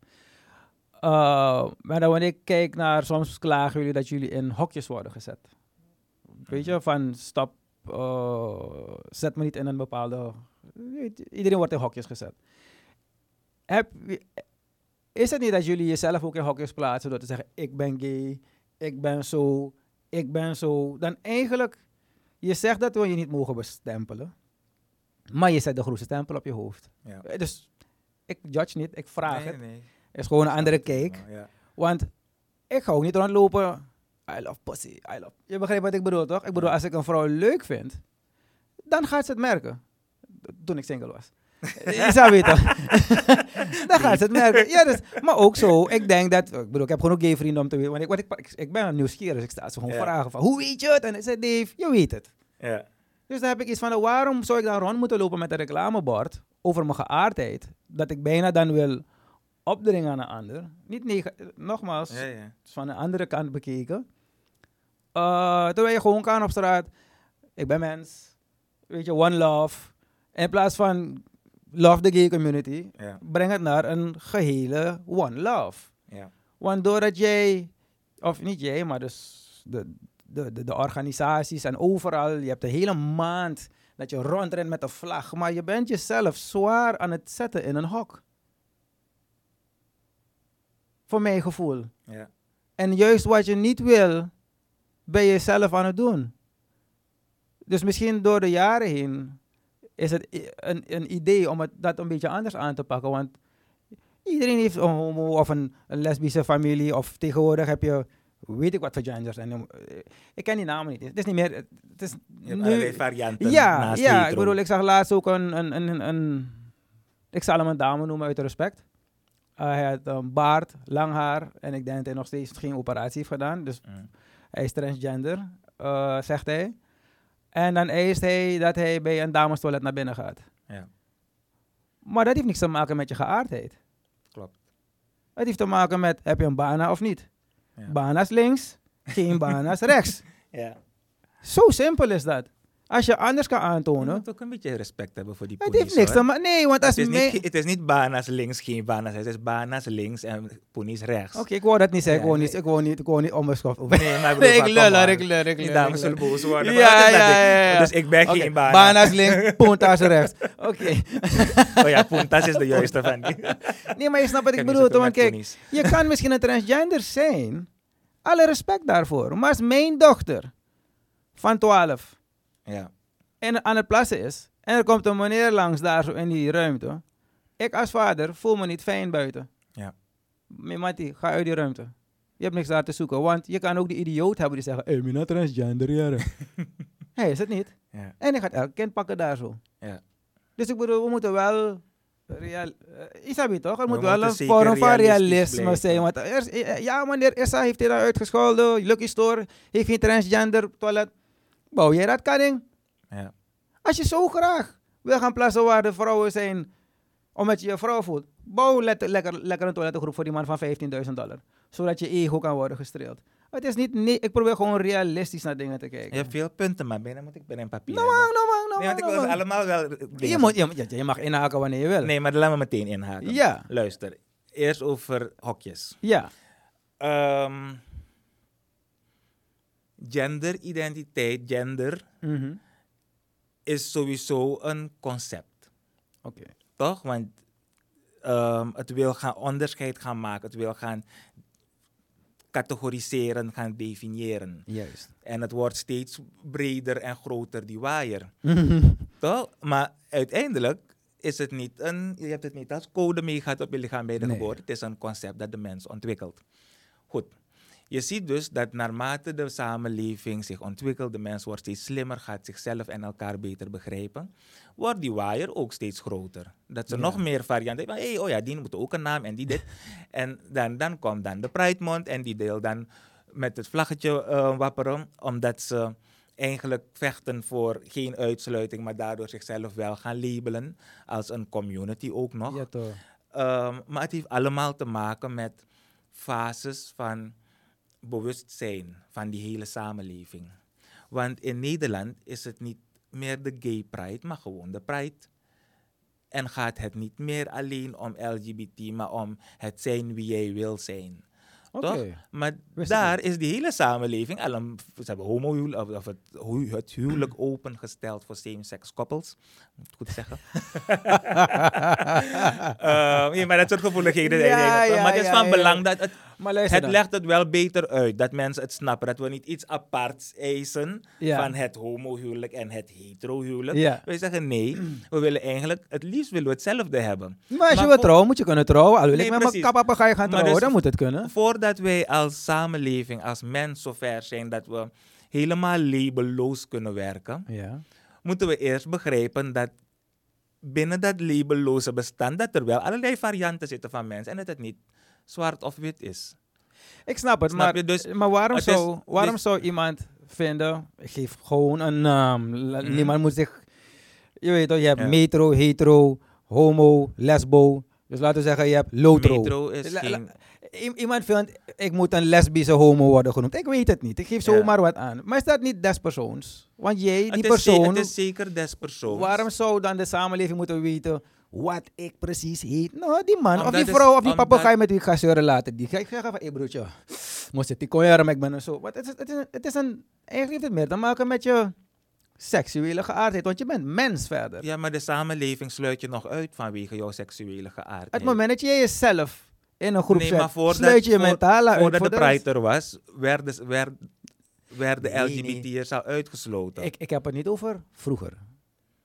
Uh, maar dan wanneer ik kijk naar, soms klagen jullie dat jullie in hokjes worden gezet. Weet je, van stop, uh, zet me niet in een bepaalde... Iedereen wordt in hokjes gezet. Heb, is het niet dat jullie jezelf ook in hokjes plaatsen door te zeggen, ik ben gay, ik ben zo, ik ben zo. Dan eigenlijk, je zegt dat we je niet mogen bestempelen, maar je zet de grootste stempel op je hoofd. Ja. Eh, Dus ik judge niet, ik vraag Nee, het. nee. Het is gewoon een andere kijk. Ja. Want ik ga ook niet rondlopen. I love pussy, I love. Je begrijpt wat ik bedoel, toch? Ik bedoel, als ik een vrouw leuk vind, dan gaat ze het merken. Toen ik single was. Je zou weten. *laughs* dan gaat ze het merken. Ja, dus, maar ook zo, ik denk dat, ik bedoel, ik heb gewoon ook gay vrienden om te weten. Want ik, ik, ik, ik ben nieuwsgierig, dus ik sta ze gewoon vragen van, hoe weet je het? En ik zei, Dave, je weet het. Ja. Dus dan heb ik iets van, waarom zou ik dan rond moeten lopen met een reclamebord over mijn geaardheid? Dat ik bijna dan wil opdringen aan een ander. Niet nogmaals, Ja, ja. van een andere kant bekeken. Eh, terwijl je gewoon kan op straat. Ik ben mens. Weet je, one love. In plaats van love the gay community, Ja. breng het naar een gehele one love. Ja. Want doordat jij, of niet jij, maar dus de, de, de, de organisaties en overal, je hebt de hele maand dat je rondrent met een vlag, maar je bent jezelf zwaar aan het zetten in een hok. Voor mijn gevoel. Ja. En juist wat je niet wil, ben je zelf aan het doen. Dus misschien door de jaren heen is het een, een idee om het, dat een beetje anders aan te pakken. Want iedereen heeft een homo of een, een lesbische familie. Of tegenwoordig heb je weet ik wat voor genders. En, eh, ik ken die namen niet. Het is niet meer... Het is nu- varianten ja, ja ik bedoel, ik zag laatst ook een, een, een, een, ik zal hem een dame noemen uit respect. Uh, hij had een baard, lang haar en ik denk dat hij nog steeds geen operatie heeft gedaan. Dus Mm. hij is transgender, eh, zegt hij. En dan eist hij dat hij bij een damestoilet naar binnen gaat. Ja, Maar dat heeft niks te maken met je geaardheid. klopt. Het heeft te maken met, heb je een bana of niet? Ja. Bana's links, geen bana's rechts. *laughs* Ja. Zo simpel is dat. Als je anders kan Je aantonen, moet ook een beetje respect hebben voor die het ponies. heeft niks te hoor. maken. Nee, want als Het is, niet, het is niet bana's links, geen bana's. Het is bana's links en ponies rechts. Oké, ik wou dat niet zeggen. Ja, ik nee. ik wou niet, ik wou niet onbeschoft. Nee, maar ik bedoel *laughs* ik lul, on. ik lul, ik lul, dames ik zullen boos worden. Ja, ja, ik- ja, ja. Dus ik ben geen bana. Bana's links, *laughs* punta's rechts. Oké. *laughs* Oh ja, puntas is de juiste van die. Nee, maar je snapt wat ik Kijk, bedoel. Want kijk, ponies. je kan misschien een transgender zijn. Alle respect daarvoor. Maar als mijn dochter van 12 Ja, en aan het plassen is. En er komt een meneer langs daar zo in die ruimte. Ik als vader voel me niet fijn buiten. Ja. Mattie, ga uit die ruimte. Je hebt niks daar te zoeken. Want je kan ook die idioot hebben die zeggen... Hé, hey, transgender, jaren. *laughs* Hij is het niet. ja, En hij gaat elk kind pakken daar zo. ja. Dus ik bedoel, we moeten wel... Real, uh, Isabi toch? Er We moet wel een vorm van realisme blijven. zijn. Want eh, ja, meneer Issa heeft hij dan uitgescholden. Lucky Store heeft geen transgender toilet. Bouw jij dat, Kadding? ja. Als je zo graag wil gaan plaatsen waar de vrouwen zijn, omdat je je vrouw voelt, bouw lekker, lekker een toiletgroep voor die man van 15.000 dollar. Zodat je ego kan worden gestreeld. Het is niet, nee, ik probeer gewoon realistisch naar dingen te kijken. Je hebt veel punten, maar binnen moet ik pen en papier Nou, man, nou, man, nou, Nee, want ik wil nou, allemaal wel... Je, moet, je, moet- je mag inhaken wanneer je wil. Nee, maar laat me meteen inhaken. Ja. Luister, eerst over hokjes. Ja. Ehm, genderidentiteit, gender, Mhm. is sowieso een concept. Oké. Toch? Want ehm, het wil gaan onderscheid gaan maken. Het wil gaan categoriseren, gaan definiëren. Juist. En het wordt steeds breder en groter, die waaier. *laughs* Toch? Maar uiteindelijk is het niet een... Je hebt het niet als code meegaat op je lichaam bij de Nee. geboorte. Het is een concept dat de mens ontwikkelt. Goed. Je ziet dus dat naarmate de samenleving zich ontwikkelt, de mens wordt steeds slimmer, gaat zichzelf en elkaar beter begrijpen, wordt die waaier ook steeds groter. Dat ze Ja. nog meer varianten hebben. Hey, oh ja, die moet ook een naam en die dit. *laughs* en dan, dan komt dan de Pride Month en die deel dan met het vlaggetje eh, wapperen, omdat ze eigenlijk vechten voor geen uitsluiting, maar daardoor zichzelf wel gaan labelen als een community ook nog. Ja, toch. Ehm, maar het heeft allemaal te maken met fases van bewustzijn van die hele samenleving. Want in Nederland is het niet meer de gay pride, maar gewoon de pride. En gaat het niet meer alleen om LGBT, maar om het zijn wie jij wil zijn. Toch? Maar daar is die hele samenleving, al een, ze hebben homohuwelijk, of, of het, hu- het huwelijk *clears throat* opengesteld voor same-sex couples. Moet ik goed zeggen. *laughs* Ehm, ja, maar dat soort gevoeligheden. Ja, er. ja, maar het is van belang dat het, Maar het dan. legt het wel beter uit. Dat mensen het snappen. Dat we niet iets aparts eisen Ja. van het homohuwelijk en het heterohuwelijk. Ja. Wij zeggen nee, we willen eigenlijk, het liefst willen we hetzelfde hebben. Maar als je wil trouwen, moet je kunnen trouwen. Al wil Nee, ik met mijn precies. kapapagaai gaan trouwen, dus- dan moet het kunnen. Voordat wij als samenleving, als mens zover zijn dat we helemaal labelloos kunnen werken, Ja. moeten we eerst begrijpen dat binnen dat labelloze bestand dat er wel allerlei varianten zitten van mensen en dat het niet zwart of wit is. Ik snap het, Snap maar, je? Dus maar waarom, is- zou, waarom dus- zou iemand vinden, geef gewoon een naam. La- Mhm. Niemand moet zich, je weet toch, je hebt Ja. metro, hetero, homo, lesbo. Dus laten we zeggen, je hebt lotro. metro is La- la- iemand vindt, ik moet een lesbische homo worden genoemd. Ik weet het niet, ik geef Ja. zomaar wat aan. Maar is dat niet des persoons? Want jij, die Het is, persoon, het is zeker des persoons. waarom zou dan de samenleving moeten weten wat ik precies heet? Nou, die man, of die vrouw, of die papegaai met wie ik ga zeuren later. Die ga ik zeggen van, hé broertje, moest het die maar ik ben er zo. Want het is, het is, het is een, eigenlijk heeft het meer te maken met je seksuele geaardheid, want je bent mens verder. Ja, maar de samenleving sluit je nog uit vanwege jouw seksuele geaardheid. Het moment dat je jezelf in een groep Nee, zet, maar voordat- sluit je je mentale uit Voordat voor de de. Pride er was, werden, werd, werden Nee, LGBT'ers al uitgesloten. Ik, ik heb het niet over vroeger.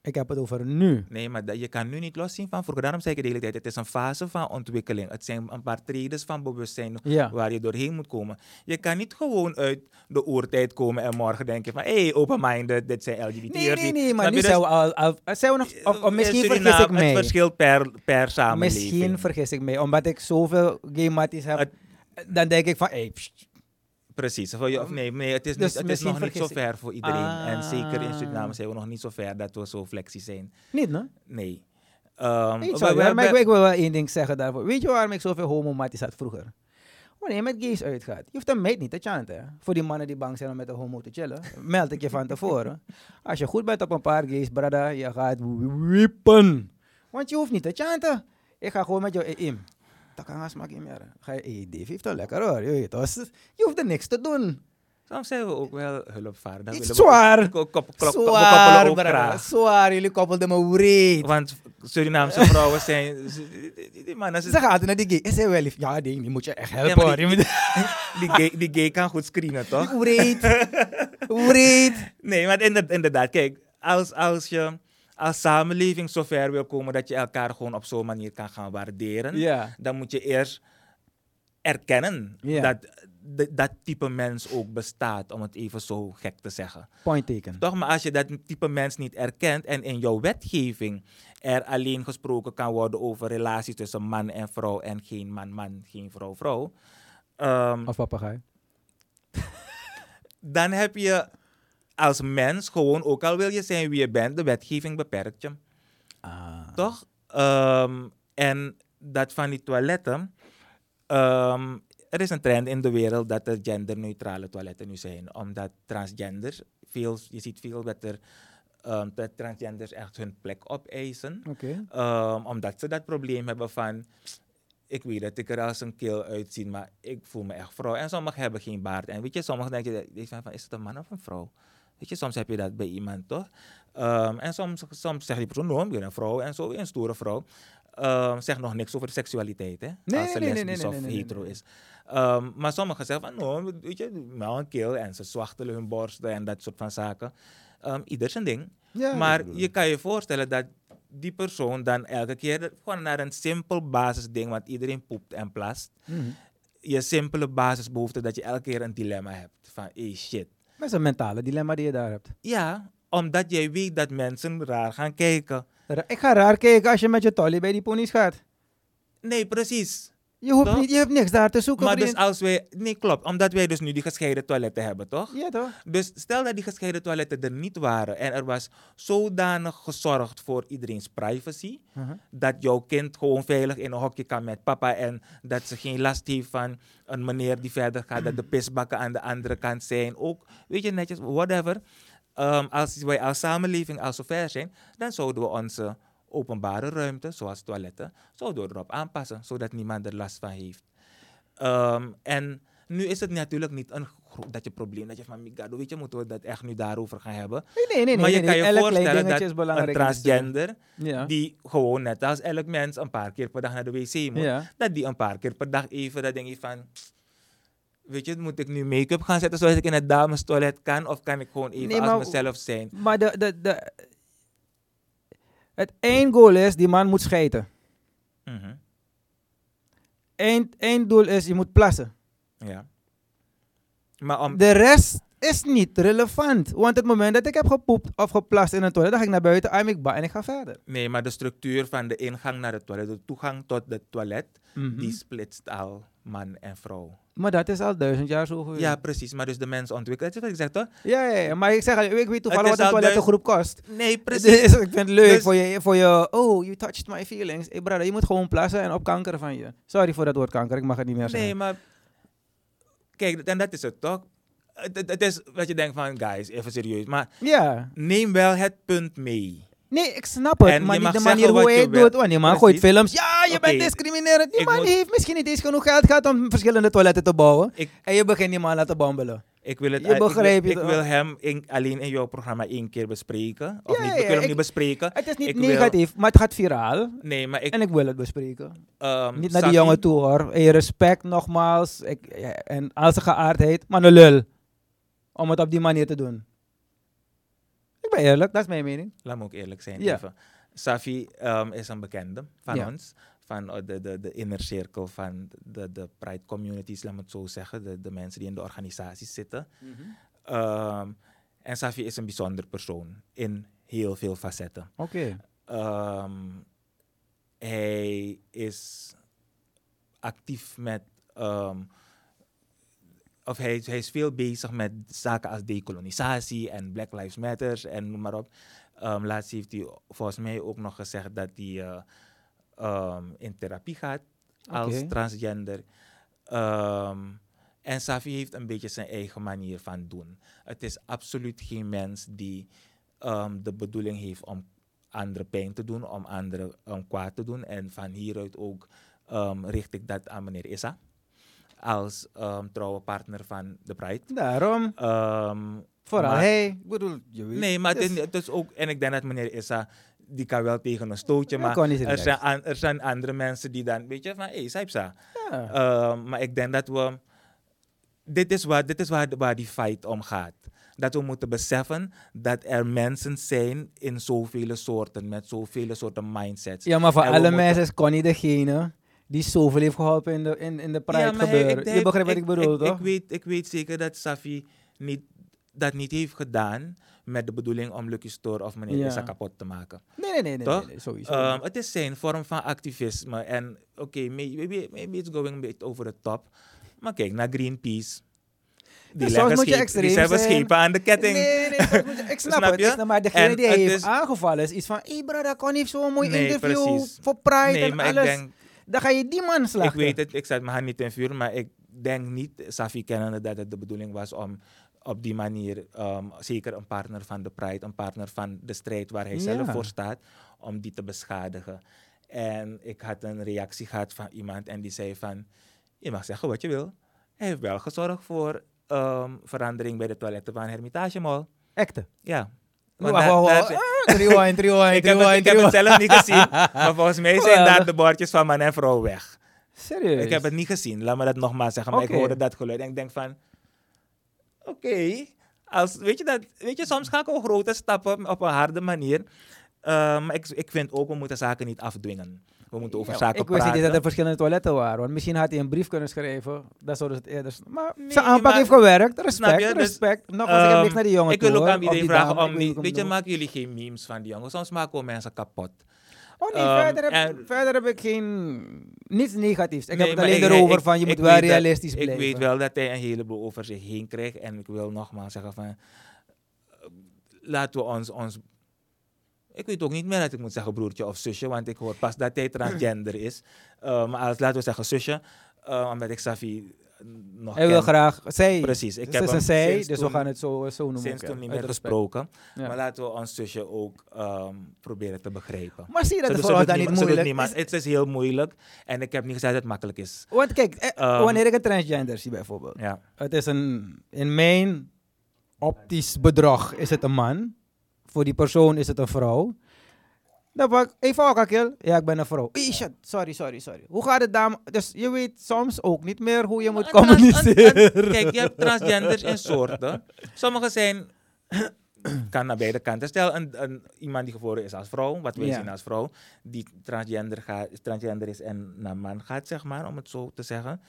Ik heb het over nu. Nee, maar je kan nu niet loszien van vroeger. Daarom zeg ik de hele tijd, het is een fase van ontwikkeling. Het zijn een paar tredes van bewustzijn Ja. waar je doorheen moet komen. Je kan niet gewoon uit de oertijd komen en morgen denken van... hé, hey, open-minded, dit zijn LGBT. Nee, nee, nee, maar nu zijn we al... al zijn we nog, of, of eh, misschien Suriname, vergis ik mij. Het verschilt per, per samenleving. Misschien vergis ik mij. Omdat ik zoveel gay matties heb. Het- dan denk ik van... Hey, pst, Precies. Of, of nee, nee, het is, Dus niet, het is nog niet zo ver voor iedereen. En zeker in Ah. Suriname zijn we nog niet zo ver dat we zo flexie zijn. niet? Nee. Ehm, Weet je we- wat, we maar ik, wil wel één ding zeggen daarvoor. Weet je waarom ik zoveel homo-matties had vroeger? Wanneer je met gays uitgaat, je hoeft een meid niet te chanten. Voor die mannen die bang zijn om met een homo te chillen, *laughs* meld ik je van tevoren. Als je goed bent op een paar gays, brada, je gaat wiepen. Want je hoeft niet te chanten. Ik ga gewoon met jou in. Dat kan smak in meer. Ga je, hey, Dave heeft wel lekker hoor. Je, weet je hoeft er niks te doen. Soms zijn we ook wel hulpvaardig. Iets zwaar. Zwaar, ook. Zwaar, jullie koppelden me breed. Want Surinaamse vrouwen zijn... ze- Die, mannen, Ze ze- gaat naar die gay. Is hij wel lief? Ja, die, die moet je echt helpen Ja, die- gay, die gay kan goed screenen, toch? Breed. Breed. *laughs* Nee, maar inder- inderdaad, kijk, als, als je als samenleving zover wil komen dat je elkaar gewoon op zo'n manier kan gaan waarderen, dan moet je eerst erkennen dat dat type mens ook bestaat, om het even zo gek te zeggen. Point taken. Toch, maar als je dat type mens niet erkent en in jouw wetgeving er alleen gesproken kan worden over relaties tussen man en vrouw en geen man-man, geen vrouw-vrouw, ehm, Of papegaai. dan heb je als mens gewoon, ook al wil je zijn wie je bent, de wetgeving beperkt je. Ah. Toch? Ehm, en dat van die toiletten. ehm, er is een trend in de wereld dat er genderneutrale toiletten nu zijn. Omdat transgenders, veel, je ziet veel dat er ehm, dat transgenders echt hun plek opeisen. Ehm, omdat ze dat probleem hebben van, ik weet dat ik er als een keel uitzie, maar ik voel me echt vrouw. En sommigen hebben geen baard. En weet je, sommigen denken, je van, is het een man of een vrouw? Weet je, soms heb je dat bij iemand, toch? Ehm, en soms, soms zegt die persoon, no, een vrouw en zo, een stoere vrouw. Ehm zegt nog niks over seksualiteit, hè? Nee, Als ze nee, lesbisch nee, of nee, nee, nee, hetero is. Ehm, maar sommigen zeggen van, no, weet je, nou een keel en ze zwachtelen hun borsten en dat soort van zaken. Ieder zijn ding. Ja, Maar je kan je voorstellen dat die persoon dan elke keer gewoon naar een simpel basisding, want iedereen poept en plast. Mhm. Je simpele basisbehoefte dat je elke keer een dilemma hebt. Van, hey shit. Dat is een mentale dilemma die je daar hebt. Ja, omdat jij weet dat mensen raar gaan kijken. Ik ga raar kijken als je met je tolly bij die ponies gaat. Nee, precies. Je, hoeft Toch? niet, je hebt niks daar te zoeken, Maar dus als wij... Nee, klopt. Omdat wij dus nu die gescheiden toiletten hebben, toch? Ja, toch? Dus stel dat die gescheiden toiletten er niet waren en er was zodanig gezorgd voor iedereen's privacy, Mhm. dat jouw kind gewoon veilig in een hokje kan met papa en dat ze geen last heeft van een meneer die verder gaat, dat de pisbakken aan de andere kant zijn. Ook, weet je, netjes, whatever. Ehm, als wij als samenleving al zover zijn, dan zouden we onze openbare ruimte, zoals toiletten, zouden we erop aanpassen, zodat niemand er last van heeft. Ehm, en nu is het natuurlijk niet een dat je probleem, dat je van, "Migado, weet je, moeten we dat echt nu daarover gaan hebben. Nee, nee, nee. maar je nee, kan je nee. Voorstellen dat een transgender Ja. die gewoon net als elk mens een paar keer per dag naar de wc moet. Ja. Dat die een paar keer per dag even, dat denk je van... Weet je, moet ik nu make-up gaan zetten zodat ik in het damestoilet kan? Of kan ik gewoon even Nee, als mezelf zijn? Maar de, de, de, het eindgoal is, die man moet schijten. Mhm, Eind, einddoel is, je moet plassen. Ja. Maar om... De rest is niet relevant. Want het moment dat ik heb gepoept of geplast in een toilet, dan ga ik naar buiten, I'm ik ba en ik ga verder. Nee, maar de structuur van de ingang naar het toilet, de toegang tot het toilet, Mhm. die splitst al man en vrouw. Maar dat is al duizend jaar zo geweest. Ja, precies. Maar dus de mens ontwikkelt. Dat is wat ik zeg, toch? Ja, ja, ja, maar ik zeg, ik weet toevallig wat een toilettengroep kost. Nee, *laughs* precies. Dus ik vind het leuk Dus- voor, je, voor je, oh, you touched my feelings. Hey brother, je moet gewoon plassen en opkankeren van je. Sorry voor dat woord kanker, ik mag het niet meer Nee, zeggen. maar... Kijk, en dat is het toch? Het, het- het is wat je denkt van, guys, even serieus. Maar Ja, neem wel het punt mee. Nee, ik snap het, En je maar niet de manier hoe hij je het wil. doet. Die man gooit films, ja, je bent discriminerend. Die ik man moet- heeft misschien niet eens genoeg geld gehad om verschillende toiletten te bouwen. Ik, En je begint die man laten bambelen. ik wil het Je ik wil- ik, wil hem in- alleen in jouw programma één keer bespreken. Of Ja, niet, we kunnen hem ik- niet bespreken. Het is niet Ik wil- negatief, maar het gaat viraal. Nee, maar ik... En ik wil het bespreken. ehm, Niet naar die jongen toe hoor. Hey, respect nogmaals. Ik, ja, en als zijn geaardheid, maar een lul. Om het op die manier te doen. Ik ben eerlijk, dat is mijn mening. Laat me ook eerlijk zijn. Ja. Even. Safi ehm, is een bekende van Ja. ons. Van eh, de, de, de inner circle van de, de Pride communities, laat me het zo zeggen. De, de mensen die in de organisaties zitten. Ehm, en Safi is een bijzonder persoon in heel veel facetten. Oké. Ehm, hij is actief met. Of hij, hij is veel bezig met zaken als decolonisatie en Black Lives Matter en noem maar op. Ehm, laatst heeft hij volgens mij ook nog gezegd dat hij eh, ehm, in therapie gaat als transgender. Ehm, en Safi heeft een beetje zijn eigen manier van doen. Het is absoluut geen mens die de bedoeling heeft om anderen pijn te doen, om anderen kwaad te doen. En van hieruit ook richt ik dat aan meneer Issa. Als ehm, trouwe partner van de Pride. Daarom, Ehm, vooral maar- hij. Ik bedoel, je weet. Nee, maar het is, het is ook, en ik denk dat meneer Issa, die kan wel tegen een stootje, maar kan niet er zijn, an- er zijn andere mensen die dan, weet je, van hé, hey, Saipsa. Ja. Ehm, maar ik denk dat we, dit is waar, dit is waar, waar die fight om gaat. Dat we moeten beseffen dat er mensen zijn in zoveel soorten, met zoveel soorten mindsets. Ja, maar voor En alle moeten- mensen is Connie degene die zoveel heeft geholpen in de, in, in de Pride Ja, hij- gebeuren. ik je begrijpt wat ik bedoel, ik, toch? Ik weet, ik weet zeker dat Safi niet, dat niet heeft gedaan met de bedoeling om Lucky Store of meneer Ja. Issa kapot te maken. nee, nee, nee, nee, Toch? nee, nee, sowieso. Ehm, het is zijn vorm van activisme. En oké, may- maybe, maybe it's going a bit over the top. Maar kijk naar Greenpeace. Die, leggen moet je extreem die hebben zijn. schepen aan de ketting. Nee, nee, soms moet je- ik *laughs* snap, Snap het. je? snap, maar degene En die heeft is- aangevallen is iets van... Hé, hey, brother, Connie heeft zo'n mooi Nee, interview precies. voor Pride nee, en maar alles. ik denk, Dan ga je die man slachten. ik weet het, ik zet mijn hand niet in vuur, maar ik denk niet, Safi kennende, dat het de bedoeling was om op die manier, ehm, zeker een partner van de Pride, een partner van de strijd waar hij zelf Ja. voor staat, om die te beschadigen. En ik had een reactie gehad van iemand en die zei van, je mag zeggen wat je wil. Hij heeft wel gezorgd voor ehm, verandering bij de toiletten van Hermitage Mall. Echte. Ja. Daar- wacht. daar- Ah, Rewind, rewind, *laughs* ik heb, het, ik heb het rewind. zelf niet gezien, maar volgens mij zijn daar de bordjes van man en vrouw weg. Serieus? Ik heb het niet gezien, laat me dat nogmaals zeggen. Maar ik hoorde dat geluid en ik denk van... Oké, als weet, je dat, weet je, soms ga ik ook grote stappen op een harde manier. Maar ik, ik vind ook, we moeten zaken niet afdwingen. We moeten over Ja, zaken ik wist praten. niet dat er verschillende toiletten waren. Want misschien had hij een brief kunnen schrijven. Dat zouden ze het eerder... Maar Nee, zijn aanpak maar- heeft gewerkt. Respect, je? Dus, respect. Nog eens, ik heb niks naar die jongen Ik wil toe, ook aan iedereen vragen om ik weet niet... Weet je, maken jullie geen memes van die jongen? Soms maken we mensen kapot. Oh nee, Ehm, verder, heb, en- verder heb ik geen... Niets negatiefs. Ik Nee, heb het alleen ik- erover ik- van je ik moet wel dat- realistisch Ik blijven. weet wel dat hij een heleboel over zich heen krijgt. En ik wil nogmaals zeggen van... Laten we ons, ons... Ik weet ook niet meer dat ik moet zeggen broertje of zusje. Want ik hoor pas dat hij transgender is. *clears throat* Eh, maar als, laten we zeggen zusje. eh, omdat ik Safi nog Hij wil graag... Zij. Precies, ik Het heb is een zij, dus we gaan het zo, zo noemen. Sinds toen niet meer gesproken. Ja. Maar laten we ons zusje ook ehm, proberen te begrijpen. Maar zie je dat Ze het voor ons dan niet moeilijk niemand- is? Het is heel moeilijk. En ik heb niet gezegd dat het makkelijk is. Want kijk, eh, Ehm, wanneer ik een transgender zie bijvoorbeeld. Ja. Het is een, in mijn optisch bedrag is het een man. Voor die persoon is het een vrouw. Dan pak ik, Valkakil, ja ik ben een vrouw. Hey, shit, sorry, sorry, sorry. Hoe gaat het dan? Dus je weet soms ook niet meer hoe je moet trans- een- communiceren. een- Kijk, je hebt transgenders in soorten. Sommige zijn... *coughs* kan naar beide kanten. Stel, een, een, iemand die geboren is als vrouw, wat wij Ja. zien als vrouw, die transgender, gaat, transgender is en naar man gaat, zeg maar, om het zo te zeggen.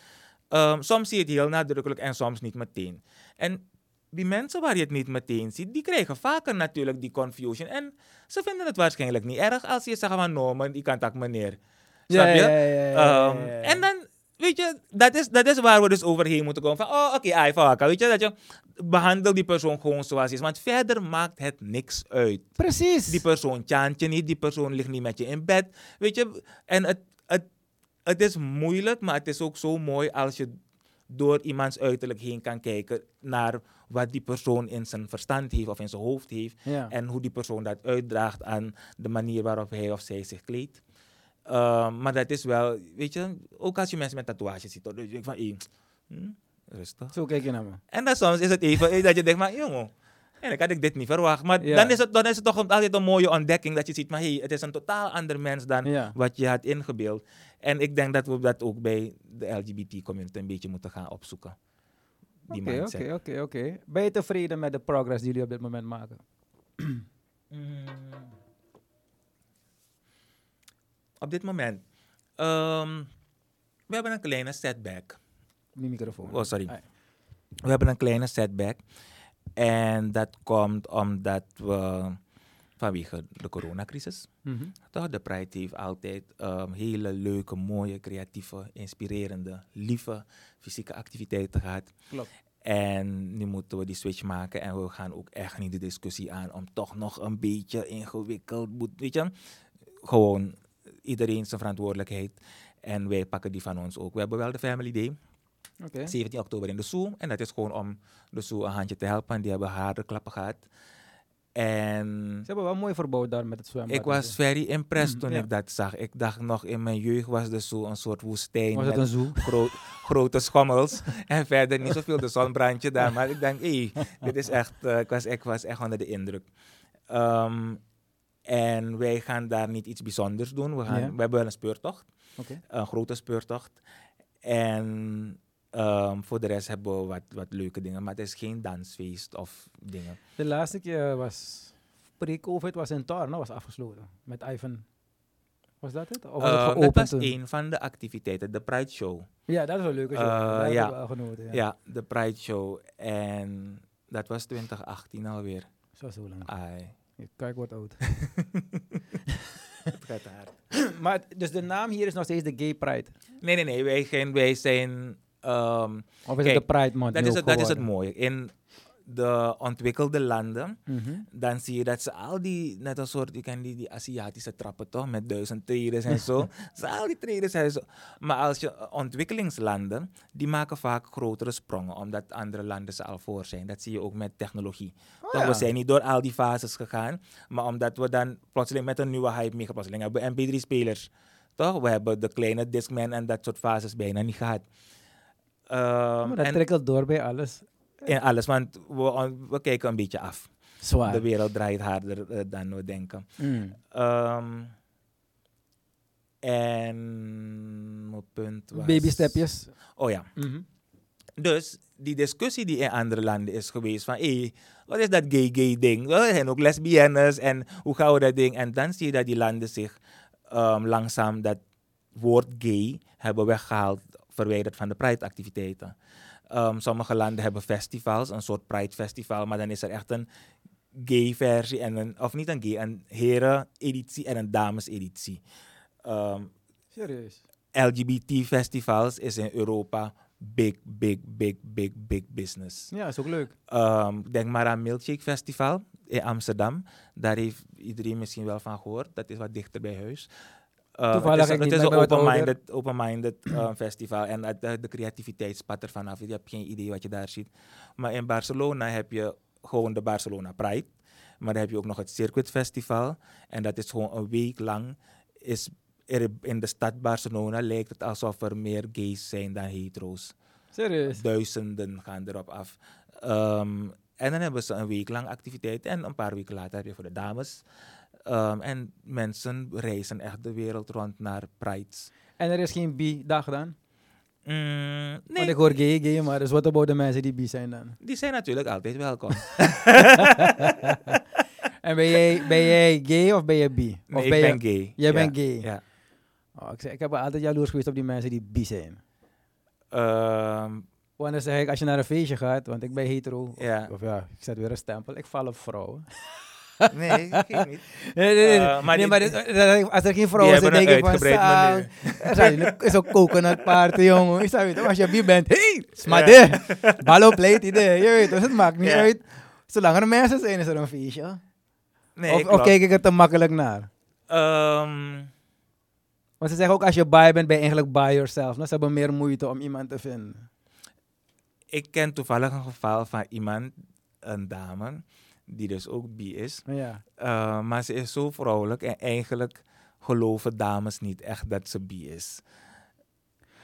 Ehm, soms zie je het heel nadrukkelijk en soms niet meteen. En die mensen waar je het niet meteen ziet, die krijgen vaker natuurlijk die confusion. En ze vinden het waarschijnlijk niet erg als je zegt van, no, man, die kan tak meneer. Snap je? ja, ja, ja, ja, Ehm. En dan, weet je, dat is, dat is waar we dus overheen moeten komen. Van, oh, oké, okay, weet je, dat je behandel die persoon gewoon zoals hij is. Want verder maakt het niks uit. Precies. Die persoon chant je niet, die persoon ligt niet met je in bed. Weet je, en het, het, het is moeilijk, maar het is ook zo mooi als je door iemands uiterlijk heen kan kijken naar wat die persoon in zijn verstand heeft of in zijn hoofd heeft. ja. En hoe die persoon dat uitdraagt aan de manier waarop hij of zij zich kleedt. Ehm, maar dat is wel, weet je, ook als je mensen met tatoeages ziet, dan denk je van, hey, hm, rustig. Zo kijk je naar me. En dan soms is het even eh, dat je denkt, maar jongen, eigenlijk had ik dit niet verwacht. Maar Ja. dan, is het, dan is het toch altijd een mooie ontdekking dat je ziet, maar hey, het is een totaal ander mens dan Ja. wat je had ingebeeld. En ik denk dat we dat ook bij de LGBT-community een beetje moeten gaan opzoeken. Die Oké, mindset. oké, oké, oké. Ben je tevreden met de progress die jullie op dit moment maken? Mm. *clears throat* Op dit moment. ehm, we hebben een kleine setback. Die microfoon. Oh, sorry. Ah, We hebben een kleine setback. En dat komt omdat we vanwege de coronacrisis. mhm. Toch, de Pride heeft altijd ehm, hele leuke, mooie, creatieve, inspirerende, lieve fysieke activiteiten gehad. Klopt. En nu moeten we die switch maken en we gaan ook echt niet de discussie aan om toch nog een beetje ingewikkeld, moet, weet je. Gewoon iedereen zijn verantwoordelijkheid en wij pakken die van ons ook. We hebben wel de Family Day, Oké. 17 oktober in de Zoo. En dat is gewoon om de Zoo een handje te helpen. Die hebben harde klappen gehad. En Ze hebben wel mooi verbouwd daar met het zwembad. ik was very impressed Mm, toen ja. ik dat zag. Ik dacht nog in mijn jeugd was de Zoo een soort woestijn. Was het met een zoo? gro- grote schommels. *laughs* en verder niet zoveel de zonbrandje daar. Maar ik denk, hé, dit is echt, eh, ik, was, ik was echt onder de indruk. Ehm, en wij gaan daar niet iets bijzonders doen. We, gaan, Ja. we hebben wel een speurtocht, een grote speurtocht. En ehm, voor de rest hebben we wat, wat leuke dingen. Maar het is geen dansfeest of dingen. De laatste keer was pre-COVID was in Torno was afgesloten met Ivan. Was dat het? Of was het dat was toen? een van de activiteiten, de Pride Show. Ja, dat is wel leuk. daar ja. wel genoten. Ja. Ja, de Pride Show. En dat was 2018 alweer. Zo zo lang. Ai, Ik- Kijk, wordt oud. *laughs* het gaat hard. maar dus de naam hier is nog steeds de Gay Pride. Nee, nee, nee. Wij, zijn, wij zijn... ehm, Of is het de Pride Month? dat, is het, dat is het mooie. In de ontwikkelde landen, Mhm. dan zie je dat ze al die, net een soort, je kent die, die Aziatische trappen toch, met duizend treden en zo. *laughs* ze al die treden zijn zo. Maar als je eh, ontwikkelingslanden, die maken vaak grotere sprongen, omdat andere landen ze al voor zijn. Dat zie je ook met technologie. toch, ja. We zijn niet door al die fases gegaan, maar omdat we dan plotseling met een nieuwe hype mee plotseling hebben we MP3-spelers. Toch? We hebben de kleine Discman en dat soort fases bijna niet gehad. Ehm, Maar dat en trikkelt door bij alles. in alles, want we, we kijken een beetje af. Zwaar. De wereld draait harder eh, dan we denken. Mm. Ehm, en mijn punt was... Babystepjes. Oh ja. Mhm. Dus die discussie die in andere landen is geweest van... Hé, wat is dat gay-gay ding? Er zijn ook lesbiennes en hoe gaan we dat ding? En dan zie je dat die landen zich ehm, langzaam dat woord gay hebben weggehaald, verwijderd van de Pride-activiteiten. Ehm, sommige landen hebben festivals, een soort Pride-festival, maar dan is er echt een gay-versie, en een, of niet een gay, een heren-editie en een dames-editie. Ehm, Serieus. LGBT-festivals is in Europa big, big, big, big, big business. Ja, is ook leuk. Ehm, denk maar aan Milkshake Festival in Amsterdam. Daar heeft iedereen misschien wel van gehoord. Dat is wat dichter bij huis. Toevallig het is, het een open-minded eh, festival. En de, de creativiteit spat er vanaf. Je hebt geen idee wat je daar ziet. Maar in Barcelona heb je gewoon de Barcelona Pride. Maar dan heb je ook nog het Circuit Festival. En dat is gewoon een week lang. Is er in de stad Barcelona lijkt het alsof er meer gays zijn dan hetero's. Serieus. Duizenden gaan erop af. Ehm, en dan hebben ze een week lang activiteit. En een paar weken later heb je voor de dames. Ehm, en mensen reizen echt de wereld rond naar prides. En er is geen bi-dag dan? Mm, Want nee, ik hoor gay, gay, maar dus wat about de mensen die bi zijn dan? die zijn natuurlijk altijd welkom. *laughs* En ben jij, ben jij gay of ben je bi? Nee, of ik ben je... gay. Jij Ja, bent gay? Ja. Oh, ik, zeg, ik heb altijd jaloers geweest op die mensen die bi zijn. Ehm, Want dan zeg ik, als je naar een feestje gaat, want ik ben hetero, ja. of ja, ik zet weer een stempel, ik val op vrouwen. Nee, geef niet. *laughs* Nee, nee, nee. Eh, maar nee, die- maar dit- als er geen vrouwen zijn, denk ik van, uitgebreid "Saal, er zijn een- is een coconut party, jongen. Ik zeg, als je bi bent, hey, smade, ballo plate idee, je weet, dus het maakt niet uit. Zolang er mensen zijn, is er een feestje. Nee, of, kijk ik er te makkelijk naar? Ehm, Want ze zeggen ook, als je bi bent, ben je eigenlijk by yourself. Nou, ze hebben meer moeite om iemand te vinden. ik ken toevallig een geval van iemand, een dame, die dus ook bi is. Ja. Uh, maar ze is zo vrouwelijk en eigenlijk geloven dames niet echt dat ze bi is.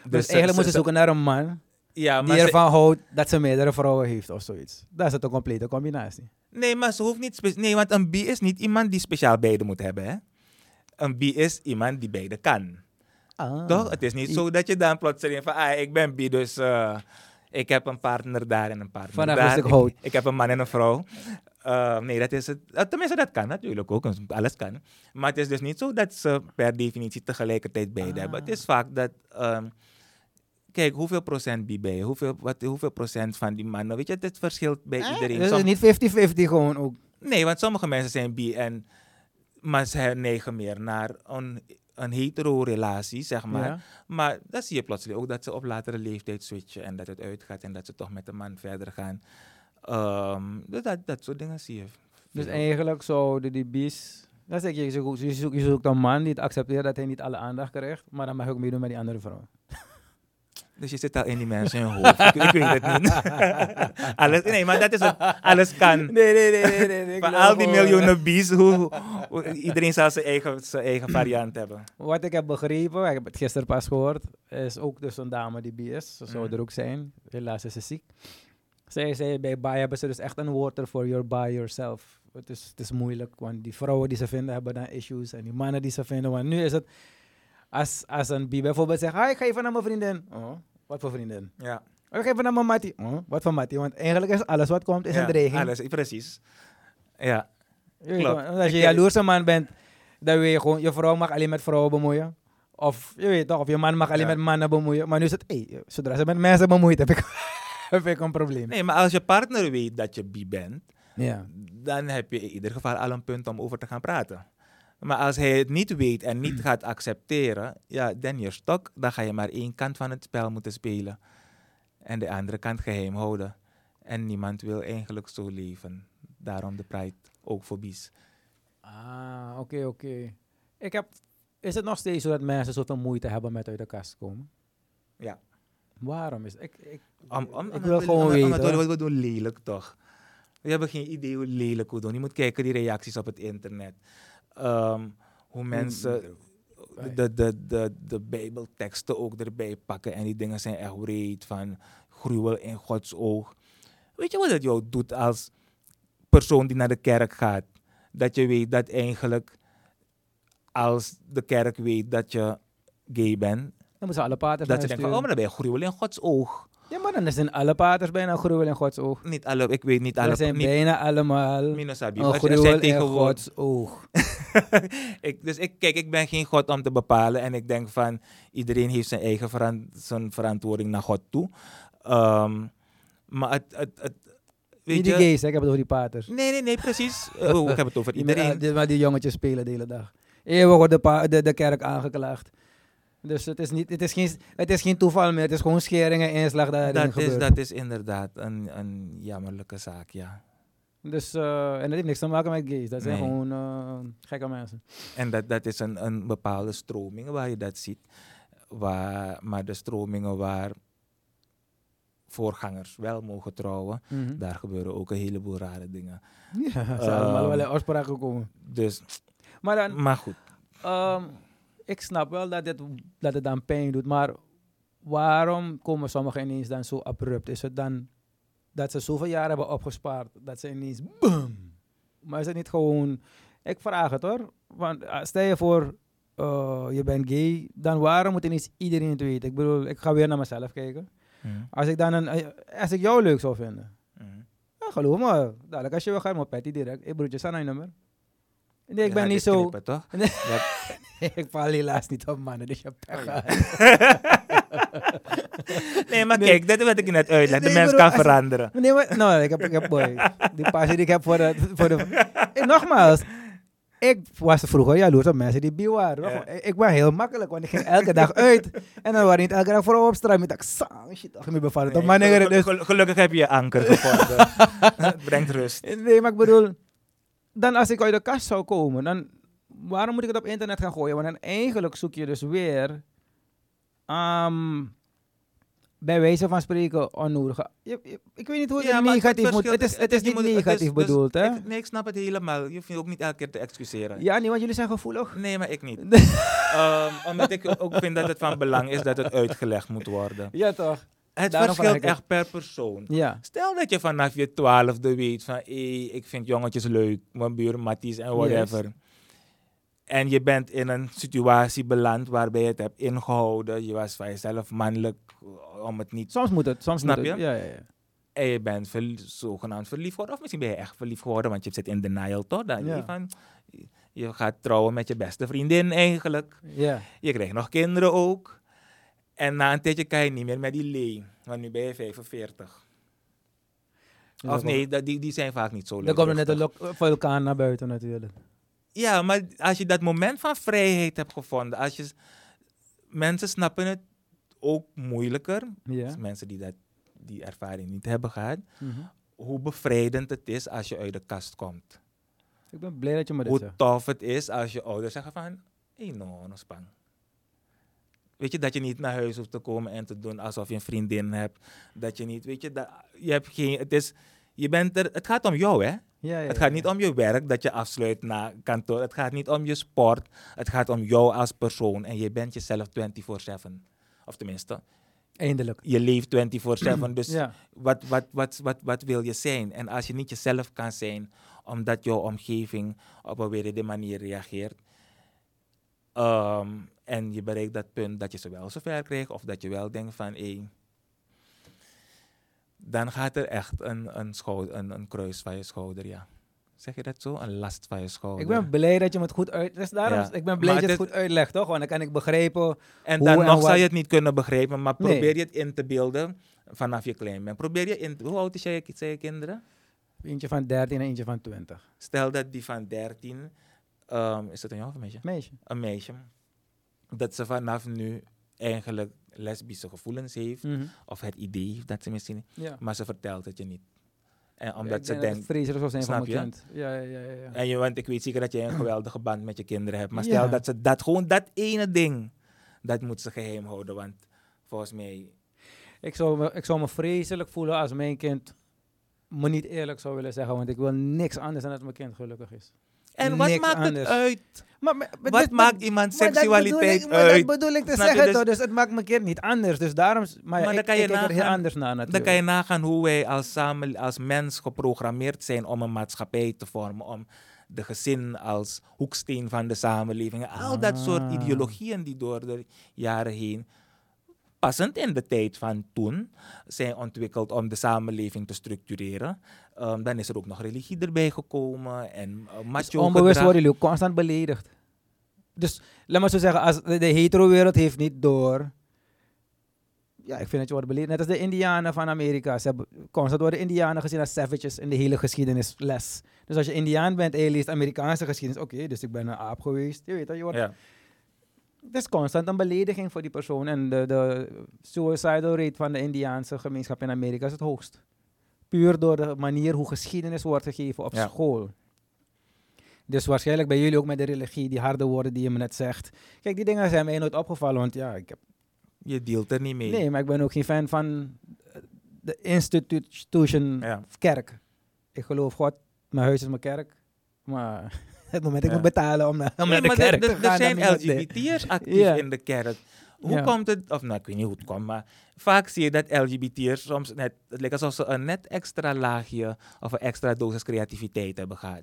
Dus, ze- eigenlijk moeten ze zoeken naar een man Ja, maar die ze, ervan houdt dat ze meerdere vrouwen heeft of zoiets. Dat is het een complete combinatie. nee, maar ze hoeft niet... Nee, want een bi is niet iemand die speciaal beide moet hebben, hè. Een bi is iemand die beide kan. Ah. Toch? Het is niet zo dat je dan plotseling van... Ah, ik ben bi, dus... eh, ik heb een partner daar en een partner Vanaf daar. ik ik heb een man en een vrouw. Eh, nee, dat is het. eh, tenminste, dat kan natuurlijk ook. Alles kan. Maar het is dus niet zo dat ze per definitie tegelijkertijd beide Ah. hebben. Het is vaak dat. ehm, kijk, hoeveel procent bi ben je? Hoeveel, wat, hoeveel procent van die mannen? Weet je, dit verschilt bij iedereen. Dus het is niet 50-50 gewoon ook. Nee, want sommige mensen zijn bi en. Maar ze neigen meer naar een, een hetero relatie, zeg maar. Ja. Maar dan zie je plotseling ook dat ze op latere leeftijd switchen en dat het uitgaat en dat ze toch met een man verder gaan. Dus dat, dat soort dingen zie je. Dus eigenlijk zouden die bies... Dan zeg je, je zoekt, je, zoekt, je zoekt een man die het accepteert dat hij niet alle aandacht krijgt, maar dan mag je ook meedoen met die andere vrouw. *laughs* Dus je zit al in die mensen hun hoofd. ik, ik weet het niet. *laughs* alles, nee, maar dat is het. Alles kan. Nee, nee, nee. nee, Van al die miljoenen bies, hoe, hoe- iedereen zal zijn eigen, zijn eigen *clears throat* variant hebben. Wat ik heb begrepen, ik heb het gisteren pas gehoord, is ook dus een dame die bi is. Ze zou Mhm. er ook zijn. Helaas is ze ziek. Zij bij bi hebben ze dus echt een woord ervoor, you're by yourself. Het is, het is moeilijk, want die vrouwen die ze vinden hebben dan issues. En die mannen die ze vinden, want nu is het, als, als een bi bijvoorbeeld zegt, ah, ik ga even naar mijn vriendin. Oh, wat voor vriendin? Ja, Oh, ik ga even naar mijn mattie. Oh, wat voor mattie? Want eigenlijk is alles wat komt, is ja, een dreiging. Alles, precies. Ja, Klopt. Als je jaloerse man bent, dan wil je gewoon, je vrouw mag alleen met vrouwen bemoeien. Of je weet toch, of je man mag alleen Ja. met mannen bemoeien. Maar nu is het, hey, zodra ze met mensen bemoeit, heb ik, *laughs* *laughs* heb ik een probleem. nee, maar als je partner weet dat je bi bent, Ja. dan heb je in ieder geval al een punt om over te gaan praten. Maar als hij het niet weet en niet *clears throat* gaat accepteren, ja, dan je stok, dan ga je maar één kant van het spel moeten spelen. En de andere kant geheim houden. En niemand wil eigenlijk zo leven. Daarom de Pride ook voor bies. Ah, oké, oké. Ik heb, is het nog steeds zo dat mensen zoveel moeite hebben met uit de kast komen? Ja. Waarom is ik, ik, Om, om, ik wil gewoon weten. we, we doen lelijk toch? We hebben geen idee hoe lelijk we doen. Je moet kijken die reacties op het internet. Ehm, hoe mensen de, de, de, de bijbelteksten ook erbij pakken. En die dingen zijn echt wreed van gruwel in Gods oog. Weet je wat het jou doet als persoon die naar de kerk gaat? Dat je weet dat eigenlijk als de kerk weet dat je gay bent, Dan moeten ze alle paters dat ze denken van, oh, maar dan ben je gruwel in Gods oog. Ja, maar dan zijn alle paters bijna gruwel in Gods oog. Niet alle, ik weet niet alle. We zijn niet, bijna allemaal een gruwel in Gods oog. *laughs* ik, dus ik, kijk, ik ben geen God om te bepalen. En ik denk van iedereen heeft zijn eigen veran- zijn verantwoording naar God toe. Ehm, maar het, het, het weet Niet die gays, hè, ik heb het over die paters. Nee, nee, nee, precies. Oh, ik heb het over *laughs* iedereen. maar die jongetjes spelen de hele dag. Eeuwig wordt de, de, de kerk aangeklaagd. Dus het is, niet, het, is geen, het is geen toeval meer. Het is gewoon schering en inslag dat Dat is, dat is inderdaad een, een jammerlijke zaak, ja. Dus, eh, en dat heeft niks te maken met gays. Dat zijn Nee. gewoon eh, gekke mensen. En dat, dat is een, een bepaalde stroming waar je dat ziet. Waar, maar de stromingen waar voorgangers wel mogen trouwen, Mhm. daar gebeuren ook een heleboel rare dingen. Ja, ze zijn allemaal wel in afspraak gekomen. Dus, Maar dan, maar goed. Ehm, ik snap wel dat, dit, dat het dan pijn doet, maar waarom komen sommigen ineens dan zo abrupt? Is het dan dat ze zoveel jaren hebben opgespaard, dat ze ineens BAM! Maar is het niet gewoon... Ik vraag het hoor, want eh, stel je voor, eh, je bent gay, dan waarom moet ineens iedereen het weten? Ik bedoel, ik ga weer naar mezelf kijken. Als ik dan een, eh, als ik jou leuk zou vinden, ja, geloof me, dadelijk als je wil gaan, maar Patty direct, ik broertje, zijn nummer. Nee, ik ben niet zo... knippen, toch? *laughs* Nee. Ja. *laughs* ik val helaas niet op mannen, dus je hebt pech Oh. *laughs* Nee, maar Nee. kijk, is wat ik net uitleg. De mens kan veranderen. Nee, maar, nou, ik heb, ik heb boy, die passie die ik heb voor de... Voor de nogmaals, ik was vroeger jaloers op mensen die bi waren. Ja. Ik, ik ben heel makkelijk, want ik ging elke dag uit. En dan waren niet elke dag vrouwen op straat. Ik dacht, sang, shit, toch, me bevallen. Nee, maar gelu- dus, gelu- gelukkig heb je je anker gevonden. Het brengt rust. nee, maar ik bedoel, dan als ik uit de kast zou komen, dan waarom moet ik het op internet gaan gooien? Want dan eigenlijk zoek je dus weer, ehm, bij wijze van spreken, onnodige. Ik weet niet hoe het Ja, negatief moet. verschilt- Het is, het is niet moet- het is- negatief dus- bedoeld, hè? ik- nee, ik snap het helemaal. Je hoeft je ook niet elke keer te excuseren. Ja, nee, want jullie zijn gevoelig. Nee, maar ik niet. *laughs* Ehm, omdat ik ook vind dat het van belang is dat het uitgelegd moet worden. Ja, toch? Het Daarom verschilt het. echt per persoon. Ja. Stel dat je vanaf je twaalfde weet van, hé, ik vind jongetjes leuk, mijn buur Matties en whatever. En je bent in een situatie beland waarbij je het hebt ingehouden. Je was van jezelf mannelijk, om het niet... Soms moet het, soms Snap moet het. je? Ja, ja, ja. En je bent verl- zogenaamd verliefd geworden. Of misschien ben je echt verliefd geworden, want je zit in denial toch? Dan Ja. je, van, je gaat trouwen met je beste vriendin eigenlijk. Ja. Je krijgt nog kinderen ook. En na een tijdje kan je niet meer met die lee. Want nu ben je 45. Dus of nee, dat- die, die zijn vaak niet zo komt- Dan komt er net een vulkaan naar buiten natuurlijk. Ja, maar als je dat moment van vrijheid hebt gevonden, als je, mensen snappen het ook moeilijker, dus mensen die dat, die ervaring niet hebben gehad, Mhm. hoe bevrijdend het is als je uit de kast komt. Ik ben blij dat je me dit Hoe tof het is als je ouders zeggen van, hé hey, no, no spang. Weet je, dat je niet naar huis hoeft te komen en te doen alsof je een vriendin hebt. Dat je niet, weet je, dat, je hebt geen, het is, je bent er, het gaat om jou hè. Ja, ja, Het gaat ja. niet om je werk dat je afsluit na kantoor. Het gaat niet om je sport. Het gaat om jou als persoon. En je bent jezelf 24-7. Of tenminste, Eindelijk. je leeft 24-7. Dus *clears throat* wat, wat, wat, wat, wat wil je zijn? En als je niet jezelf kan zijn, omdat jouw omgeving op een bepaalde manier reageert. Ehm, en je bereikt dat punt dat je ze wel zover krijgt, of dat je wel denkt van hé. dan gaat er echt een, een, schouder, een, een kruis van je schouder, ja. Zeg je dat zo? Een last van je schouder. Ik ben blij dat je het goed uit... Dus daarom, Ja. Ik ben blij Maar dat je het het goed uitlegt, toch? Want dan kan ik begrijpen... En dan en nog zou je het niet kunnen begrijpen, maar Nee. probeer je het in te beelden vanaf je klein bent. Probeer je in, hoe oud is jij, zijn je kinderen? Eentje van 13 en eentje van 20. Stel dat die van 13, ehm, is dat een jongen of een meisje? Meisje. Een meisje. Dat ze vanaf nu eigenlijk lesbische gevoelens heeft, Mhm. of het idee heeft dat ze misschien, Ja. maar ze vertelt het je niet. En omdat ik ze denk dat denkt, het vreselijk zou zijn Snap voor mijn je? kind. Ja, ja, ja. ja. en je, want ik weet zeker dat jij een *clears throat* geweldige band met je kinderen hebt, maar stel dat ze dat gewoon, dat ene ding, dat moet ze geheim houden, want volgens mij, Ik, zou me, ik zou me vreselijk voelen als mijn kind me niet eerlijk zou willen zeggen. Want ik wil niks anders dan dat mijn kind gelukkig is. En wat Niks maakt anders. het uit? Maar, maar- maar Wat dit- maakt iemand seksualiteit ik- uit? Dat bedoel ik te Snap zeggen Dus- toch? Dus het maakt mijn kind niet anders. Dus daarom... Maar, Maar ik, dan kan je kijk er heel nagaan- anders naar Dan natuurlijk. kan je nagaan hoe wij als, samen, als mens geprogrammeerd zijn om een maatschappij te vormen, om de gezin als hoeksteen van de samenleving. Al dat soort Ah. ideologieën die door de jaren heen, passend in de tijd van toen, zijn ontwikkeld om de samenleving te structureren. Ehm, dan is er ook nog religie erbij gekomen en uh, Dus onbewust gedrag. worden jullie ook constant beledigd. Dus laat maar zo zeggen, als de, hetero-wereld heeft niet door. Ja, ik vind dat je wordt beledigd. Net als de Indianen van Amerika. Ze hebben constant worden Indianen gezien als savages in de hele geschiedenisles. Dus als je Indiaan bent en je leest Amerikaanse geschiedenis, oké, dus ik ben een aap geweest. Je weet dat, je wordt Ja. Het is constant een belediging voor die persoon. En de, de suicidal rate van de Indiaanse gemeenschap in Amerika is het hoogst. Puur door de manier hoe geschiedenis wordt gegeven op Ja. school. Dus waarschijnlijk bij jullie ook met de religie, die harde woorden die je me net zegt. Kijk, die dingen zijn mij nooit opgevallen, want ja, ik heb... Je deelt er niet mee. Nee, maar ik ben ook geen fan van de institution Ja. kerk. Ik geloof God, mijn huis is mijn kerk. Maar het moment ik Ja. moet betalen om naar, om Nee, naar de kerk er- te gaan... Er zijn ik. LGBT'ers actief Ja. in de kerk. Hoe Ja. komt het, of nou, ik weet niet hoe het komt, maar vaak zie je dat LGBT'ers soms net, het lijkt alsof ze een net extra laagje of een extra dosis creativiteit hebben gehad.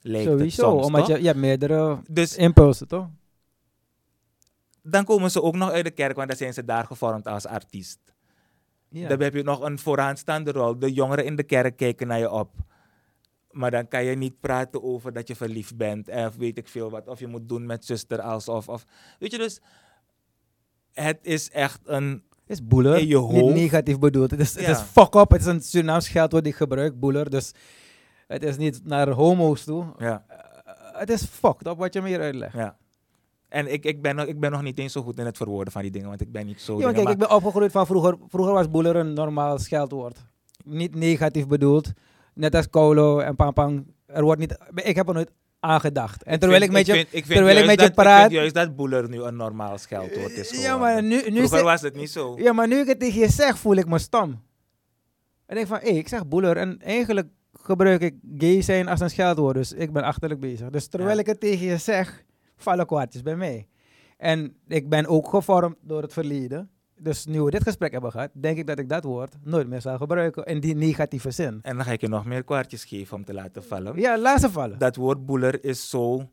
Lijkt het Sowieso, soms, omdat toch? je, je hebt meerdere Dus impulsen, toch? dan komen ze ook nog uit de kerk, want dan zijn ze daar gevormd als artiest. Ja. Dan heb je nog een vooraanstaande rol. De jongeren in de kerk kijken naar je op. Maar dan kan je niet praten over dat je verliefd bent. Of weet ik veel wat. Of je moet doen met zuster alsof. Of, weet je dus. Het is echt een. Het is boeler, je niet negatief bedoeld. Het is, het is fuck up, het is een Surinaams geldwoord die ik gebruik, boeler. Dus het is niet naar homo's toe. Ja, Eh, het is fucked up wat je me hier uitlegt. ja. En ik, ik, ben, nog- ik ben nog niet eens zo goed in het verwoorden van die dingen. Want ik ben niet zo. Ja, dingen, kijk, ik ben opgegroeid van vroeger. Vroeger was boeler een normaal scheldwoord. Niet negatief bedoeld. Net als kolo en pampang. Er wordt niet, ik heb er nooit aan gedacht. En terwijl ik, met je... vind- ik vind terwijl ik met je Ik praat- juist dat boeler nu een normaal scheldwoord is ja, geworden. maar nu, nu Vroeger was het niet zo. Ja, maar nu ik het tegen je zeg, voel ik me stom. En ik van, hé, ik zeg boeler. En eigenlijk gebruik ik gay zijn als een scheldwoord. Dus ik ben achterlijk bezig. Dus terwijl Ja. ik het tegen je zeg, vallen kwartjes bij mij. En ik ben ook gevormd door het verleden. Dus nu we dit gesprek hebben gehad, denk ik dat ik dat woord nooit meer zal gebruiken in die negatieve zin. En dan ga ik je nog meer kwartjes geven om te laten vallen. Ja, laat ze vallen. Dat woord boeler is zo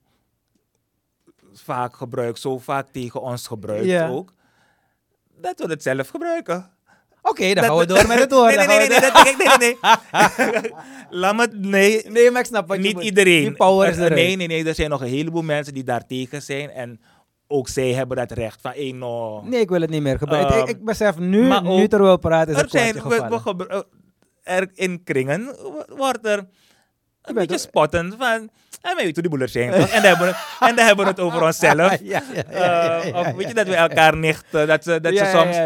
vaak gebruikt, zo vaak tegen ons gebruikt Ja. ook, dat we het zelf gebruiken. Oké, dan Dat- gaan we door met het woord. *laughs* Nee, nee, nee, nee, nee, nee, nee. *laughs* Laat me, nee, Nee, maar ik snap wat niet iedereen. Die power is Eh, eruit. Nee, nee, nee, er zijn nog een heleboel mensen die daar tegen zijn en ook zij hebben dat recht van, één no. Nee, ik wil het niet meer gebruiken. Ehm, ik, ik besef nu, maar nu terwijl we praten, is er het zijn, we, we eh, er in kringen wo- wordt er een beetje spottend van, en weet je hoe die boelers zijn? En dan hebben we het, en dan hebben we het over *laughs* onszelf. ja, ja, ja, ja, Eh, of weet je, dat we elkaar nicht, eh, dat ze, dat ze soms.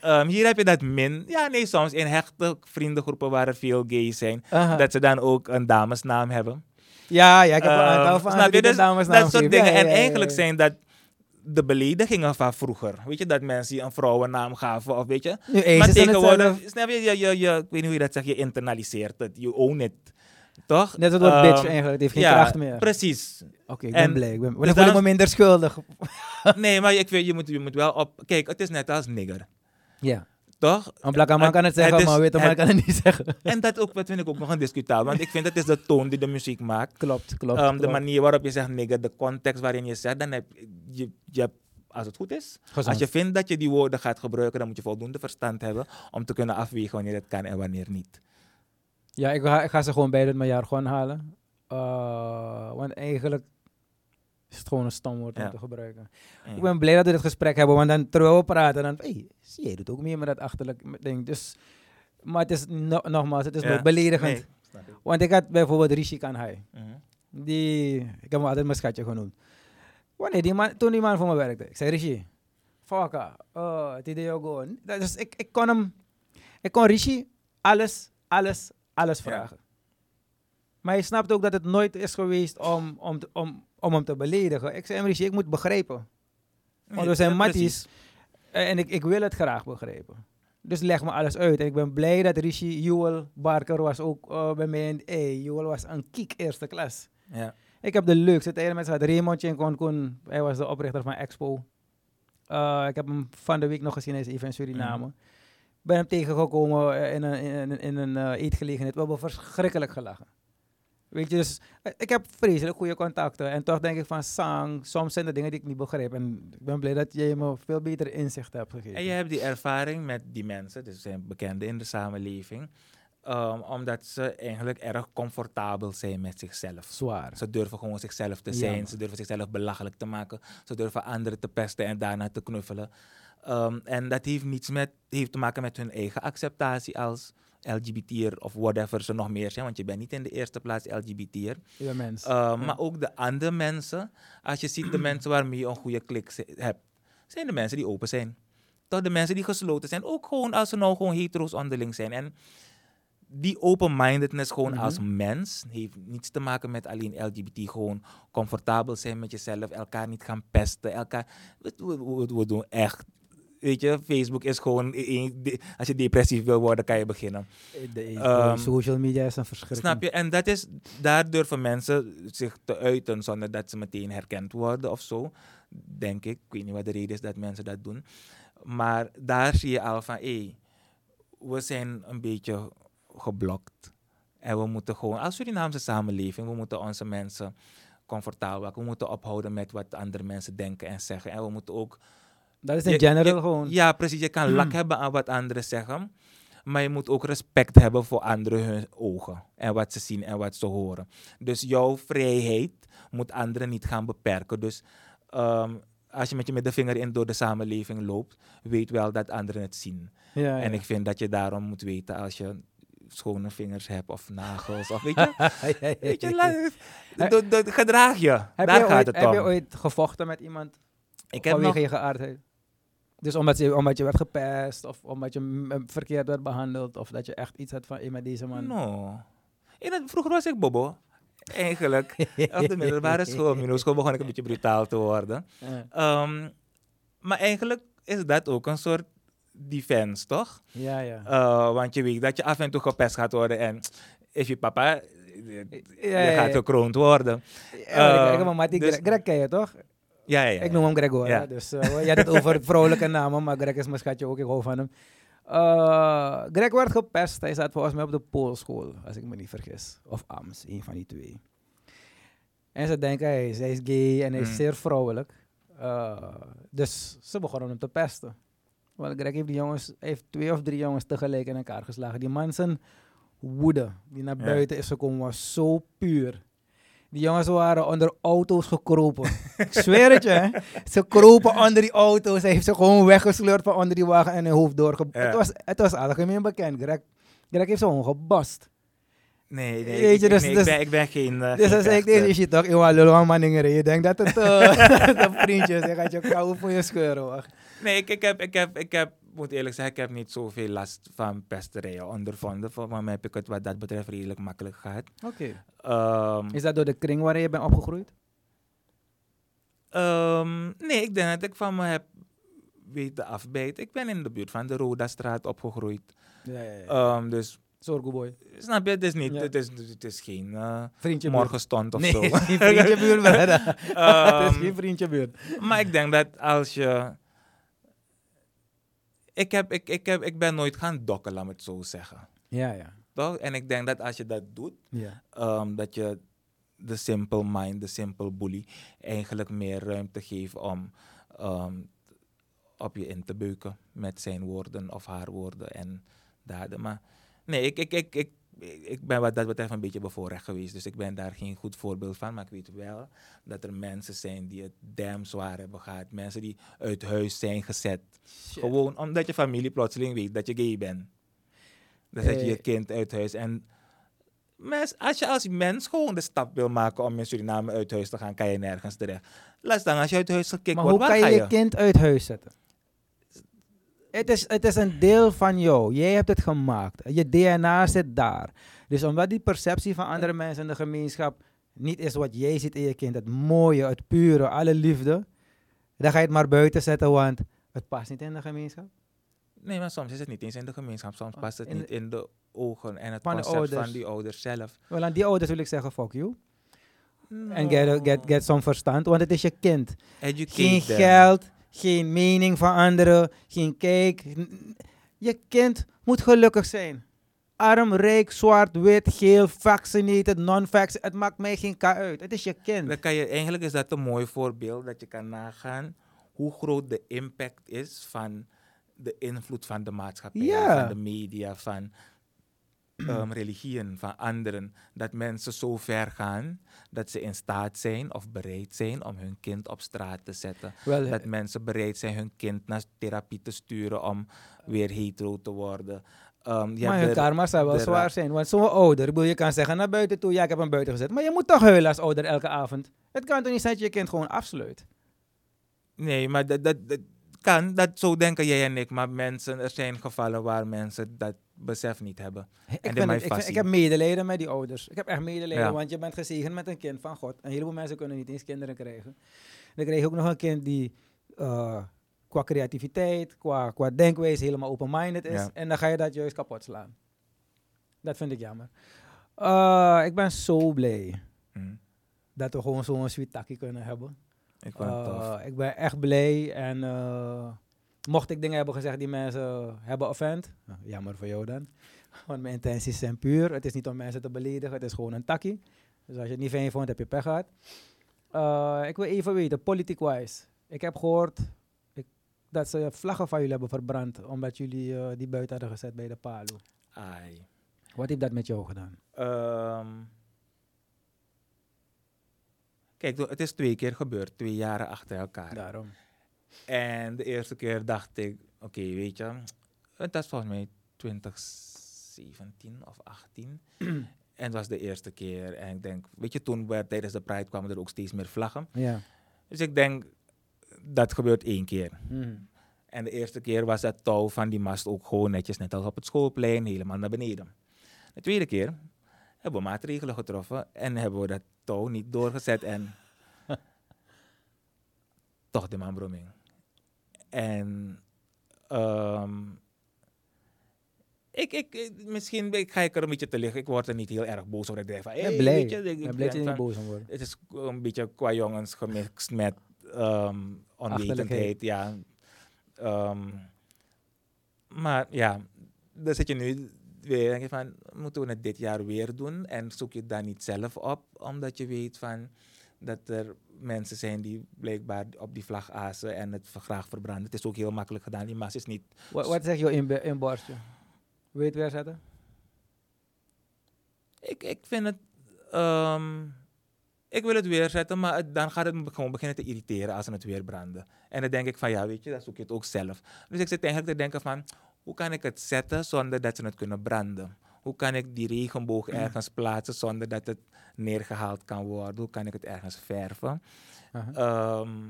Ehm, hier heb je dat min. Ja, nee, soms in hechte vriendengroepen waar er veel gays zijn. Dat ze dan ook een damesnaam hebben. Ja, ja, ik heb een Ehm, aantal van Dus dat soort dingen. En eigenlijk zijn dat de beledigingen van vroeger. Weet je, dat mensen je een vrouwennaam gaven of weet je. Nu maar tegenwoordig, snap je, je, je, je, ik weet niet hoe je dat zegt, je internaliseert het. You own it. Toch? Net als het woord Ehm, bitch eigenlijk, het heeft geen ja, kracht meer. precies. Oké, ik ben en- blij. Ik ben, dus dan voel ik me daarom- minder schuldig. nee, maar ik weet, je moet, je moet wel op... Kijk, het is net als nigger. Ja. Toch? Een blakke man kan het zeggen, is- maar een man het- kan het niet zeggen. En dat ook, dat vind ik ook nog een discutabel. Want ik vind dat is de toon die de muziek maakt. Klopt, klopt. Ehm, de klopt. manier waarop je zegt nigger, de context waarin je zegt, dan heb je, je hebt, als het goed is, Gezond. als je vindt dat je die woorden gaat gebruiken, dan moet je voldoende verstand hebben om te kunnen afwegen wanneer het kan en wanneer niet. Ja, ik ga, ik ga ze gewoon beide uit mijn jargon halen. Eh, want eigenlijk is het gewoon een stom woord Ja. om te gebruiken. Ik ben blij dat we dit gesprek hebben, want dan terwijl we praten, dan... Hey, zie je doet ook meer met dat achterlijk ding. Dus, maar het is, no- nogmaals, het is nog beledigend. Nee. Want ik had bijvoorbeeld Rishi Kanhai. Mhm. Die, ik heb hem altijd mijn schatje genoemd. Wanneer die man, toen die man voor me werkte, ik zei Rishi, fucka, oh, het idee gewoon. Dus ik, ik kon hem, ik kon Rishi alles, alles, alles Ja. vragen. Maar je snapt ook dat het nooit is geweest om, om, om, om hem te beledigen. Ik zei ik moet begrijpen. Want we zijn Ja, matties. Eh, En ik, ik wil het graag begrijpen. Dus leg me alles uit. En ik ben blij dat Rishi Jewel Barker was ook eh, bij mij. En hey, Jewel was een kiek eerste klas. Ja. Ik heb de leukste tijden met. Raymond Koen, hij was de oprichter van Expo. Eh, ik heb hem van de week nog gezien, hij is even in Suriname. Mhm. Ben hem tegengekomen in een, in, een- in een eh, eetgelegenheid. We hebben verschrikkelijk gelachen. Weet je, dus eh, ik heb vreselijk goede contacten. En toch denk ik van, Sang, soms zijn er dingen die ik niet begrijp. En ik ben blij dat jij me veel beter inzicht hebt gegeven. En je hebt die ervaring met die mensen, dus ze zijn bekenden in de samenleving, ehm, omdat ze eigenlijk erg comfortabel zijn met zichzelf. Zwaar. Ze durven gewoon zichzelf te zijn. ze durven zichzelf belachelijk te maken. Ze durven anderen te pesten en daarna te knuffelen. Ehm, en dat heeft niets met, heeft te maken met hun eigen acceptatie als LGBT'er of whatever ze nog meer zijn. Want je bent niet in de eerste plaats LGBT'er. Je mens. Ehm, Maar ook de andere mensen, als je ziet de *clears throat* mensen waarmee je een goede klik hebt, zijn de mensen die open zijn. Toch de mensen die gesloten zijn. Ook gewoon als ze nou gewoon hetero's onderling zijn. En die open-mindedness gewoon Mhm. als mens heeft niets te maken met alleen LGBT. Gewoon comfortabel zijn met jezelf, elkaar niet gaan pesten. Elkaar, we, we, we- we doen echt. Weet je, Facebook is gewoon, een- de- als je depressief wil worden, kan je beginnen. De, ehm, social media is een verschrikking. Snap je? En dat is, daar durven mensen zich te uiten zonder dat ze meteen herkend worden of zo. Denk ik. Ik weet niet wat de reden is dat mensen dat doen. Maar daar zie je al van, hé, we zijn een beetje geblokt. En we moeten gewoon, als Surinaamse samenleving, we moeten onze mensen comfortabel maken. We moeten ophouden met wat andere mensen denken en zeggen. En we moeten ook Dat is in je- general je- gewoon. Ja, precies. Je kan lak Mm. hebben aan wat anderen zeggen. Maar je moet ook respect hebben voor anderen hun ogen. En wat ze zien en wat ze horen. Dus jouw vrijheid moet anderen niet gaan beperken. Dus ehm, als je met je middenvinger in door de samenleving loopt, weet wel dat anderen het zien. Ja, ja. En ik vind dat je daarom moet weten als je schone vingers hebt of nagels. Of weet je, *laughs* weet je gedraag je. heb, Daar je gaat ooit, het heb je om. ooit gevochten met iemand Ik heb nog je geaardheid? Dus omdat je, omdat je werd gepest of omdat je verkeerd werd behandeld of dat je echt iets had van, hey, met deze man. No. In het, vroeger was ik bobo. Eigenlijk. Op de middelbare school, middelbare school begon ik een beetje brutaal te worden. Ja. Ehm, maar eigenlijk is dat ook een soort defense, toch? Ja, ja. Eh, want je weet dat je af en toe gepest gaat worden en is je papa, je ja, ja, gaat gekroond worden. Ja, ik eh, een mattie, dus- Greg, Greg ken je toch? Ja, ja, ja. Ik noem hem Gregor. Ja. hè. Dus eh, je had het over *laughs* vrouwelijke namen, maar Greg is mijn schatje ook. Ik hou van hem. Eh, Greg werd gepest. Hij zat volgens mij op de Poolschool, als ik me niet vergis. Of AMS, een van die twee. En ze denken, hij is, hij is gay en hij is Mm. zeer vrouwelijk. Eh, dus ze begonnen hem te pesten. Want Greg heeft die jongens, heeft twee of drie jongens tegelijk in elkaar geslagen. Die man zijn woede die naar Ja. buiten is gekomen was zo puur. Die jongens waren onder auto's gekropen. Ik zweer het je, hè. Ze kropen onder die auto's. Hij heeft ze gewoon weggesleurd van onder die wagen en hun hoofd doorge... Ja. Het, was, het was algemeen bekend. Greg, Greg heeft ze gewoon gebast. Nee, nee, Weet je, ik, dus- nee, ik dus- ben, ik ben geen uh, Dus ik deze shit toch, Iwan Lulwan Manninger. Je denkt dat het eh, *laughs* dat een vriendje is. Je gaat je kou voor je scheuren. hoor. Nee, ik, ik, heb, ik, heb, ik heb, moet eerlijk zeggen, ik heb niet zoveel last van pesterijen ondervonden. Voor mij heb ik het wat dat betreft redelijk makkelijk gehad. Oké. Ehm, Is dat door de kring waarin je bent opgegroeid? ehm, nee, ik denk dat ik van me heb weten afbijten. Ik ben in de buurt van de Rodastraat opgegroeid. Ja, ja, ja. Ehm, dus, Zorgoeboy. snap je, het is, niet, Ja. het is, het is geen Vriendje buurt. morgenstond of nee, zo. geen vriendje buurt, *laughs* *laughs* het is geen vriendje buurt. Maar ik denk dat als je. Ik, heb, ik, ik, heb, ik ben nooit gaan dokken, laat me het zo zeggen. Ja, ja. Toch? En ik denk dat als je dat doet, ja. ehm, dat je de simple mind, de simple bully, eigenlijk meer ruimte geeft om ehm, op je in te beuken met zijn woorden of haar woorden en daden. Maar nee, ik, ik, ik, ik, ik ben wat dat betreft een beetje bevoorrecht geweest, dus ik ben daar geen goed voorbeeld van. Maar ik weet wel dat er mensen zijn die het damn zwaar hebben gehad. Mensen die uit huis zijn gezet. Gewoon omdat je familie plotseling weet dat je gay bent. Dan zet je je Eh. kind uit huis. En mens, als je als mens gewoon de stap wil maken om in Suriname uit huis te gaan, kan je nergens terecht. Laat staan als je uit huis gekikt Maar wordt, hoe waar kan je je? je kind uit huis zetten? Het is, het is een deel van jou. Jij hebt het gemaakt. Je DNA zit daar. Dus omdat die perceptie van andere mensen in de gemeenschap niet is wat jij ziet in je kind, het mooie, het pure, alle liefde, dan ga je het maar buiten zetten, want het past niet in de gemeenschap. Nee, maar soms is het niet eens in de gemeenschap. Soms Ah, past het in niet in de ogen en het Van concept van die ouders zelf. Wel, aan die ouders wil ik zeggen, fuck you. En No. get, get, get some verstand, want het is je kind. Educate Geen them. geld, geen mening van anderen, geen kijk. Je kind moet gelukkig zijn. Arm, rijk, zwart, wit, geel, vaccinated, non-vaccinated. Het maakt mij geen ka uit. Het is je kind. Dan kan je, eigenlijk is dat een mooi voorbeeld dat je kan nagaan hoe groot de impact is van de invloed van de maatschappij, Ja. van de media, van um, religieën, van anderen. Dat mensen zo ver gaan dat ze in staat zijn of bereid zijn om hun kind op straat te zetten. Dat mensen bereid zijn hun kind naar therapie te sturen om weer hetero te worden. Um, je maar hun karma zou wel zwaar zijn. Want zo'n ouder, ik bedoel, je kan zeggen naar buiten toe, ja, ik heb hem buiten gezet. Maar je moet toch huilen als ouder elke avond. Het kan toch niet zijn dat je je kind gewoon afsluit? Nee, maar dat, dat, dat kan, dat zo denken jij en ik. Maar mensen, er zijn gevallen waar mensen dat besef niet hebben. Ik, het- ik, ik heb medelijden met die ouders. Ik heb echt medelijden, Ja. want je bent gezegend met een kind van God. Een heleboel mensen kunnen niet eens kinderen krijgen. Dan krijg je ook nog een kind die eh, qua creativiteit, qua, qua denkwijze helemaal open-minded is. Ja. En dan ga je dat juist kapot slaan. Dat vind ik jammer. Eh, ik ben zo blij Hm. dat we gewoon zo'n sweet takkie kunnen hebben. Ik. Eh, ik ben echt blij en mocht ik dingen hebben gezegd die mensen hebben offend, nou, jammer voor jou dan. Want mijn intenties zijn puur. Het is niet om mensen te beledigen, het is gewoon een takkie. Dus als je het niet fijn vond, heb je pech gehad. Eh, ik wil even weten, politiek-wise. Ik heb gehoord ik, dat ze vlaggen van jullie hebben verbrand, omdat jullie eh, die buiten hadden gezet bij de palo. Ai. Wat heeft dat met jou gedaan? Ehm, kijk, het is twee keer gebeurd, twee jaren achter elkaar. Daarom. En de eerste keer dacht ik, oké, weet je, het was volgens mij 2017 of 18. *clears throat* en het was de eerste keer. En ik denk, weet je, toen werd, tijdens de Pride kwamen er ook steeds meer vlaggen. Ja. Dus ik denk, dat gebeurt één keer. Mhm. En de eerste keer was het touw van die mast ook gewoon netjes, net als op het schoolplein, helemaal naar beneden. De tweede keer hebben we maatregelen getroffen en hebben we dat touw niet doorgezet en *laughs* toch de manbroeming. En ehm, ik, ik, misschien ik ga ik er een beetje te liggen. Ik word er niet heel erg boos over. Ik denk van, hey, blij. je, ik- blij dat je niet boos om wordt. het is een beetje qua jongens gemixt met ehm onwetendheid. Ja. Ehm, maar ja, dan zit je nu weer denk je van, moeten we het dit jaar weer doen? En zoek je het dan niet zelf op, omdat je weet van dat er mensen zijn die blijkbaar op die vlag azen en het graag verbranden. Het is ook heel makkelijk gedaan. Die mas is niet... Wat, wat zegt jouw inbe- inborstje? Weet je weer zetten? Ik, ik vind het... ehm, ik wil het weer zetten, maar het- dan gaat het me gewoon beginnen te irriteren als ze het weer branden. En dan denk ik van, ja, weet je, dan zoek je het ook zelf. Dus ik zit eigenlijk te denken van, hoe kan ik het zetten zonder dat ze het kunnen branden? Hoe kan ik die regenboog ergens plaatsen zonder dat het neergehaald kan worden? Hoe kan ik het ergens verven? Ehm,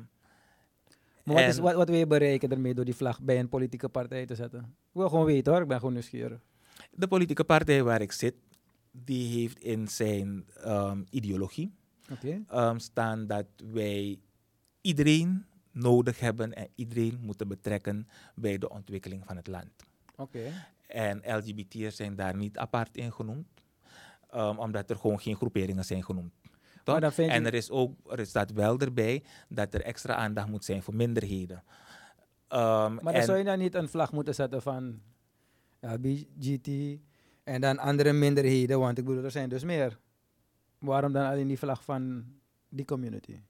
Maar wat, is, wat, wat wil je bereiken ermee door die vlag bij een politieke partij te zetten? Ik wil gewoon weten hoor, ik ben gewoon nieuwsgierig. De politieke partij waar ik zit, die heeft in zijn ehm, ideologie ehm, staan dat wij iedereen nodig hebben en iedereen moeten betrekken bij de ontwikkeling van het land. Oké. En LGBT'ers zijn daar niet apart in genoemd, ehm, omdat er gewoon geen groeperingen zijn genoemd. En er, is ook, er staat wel erbij dat er extra aandacht moet zijn voor minderheden. Ehm, Maar dan zou je dan niet een vlag moeten zetten van LBGT en dan andere minderheden, want ik bedoel, er zijn dus meer. Waarom dan alleen die vlag van die community?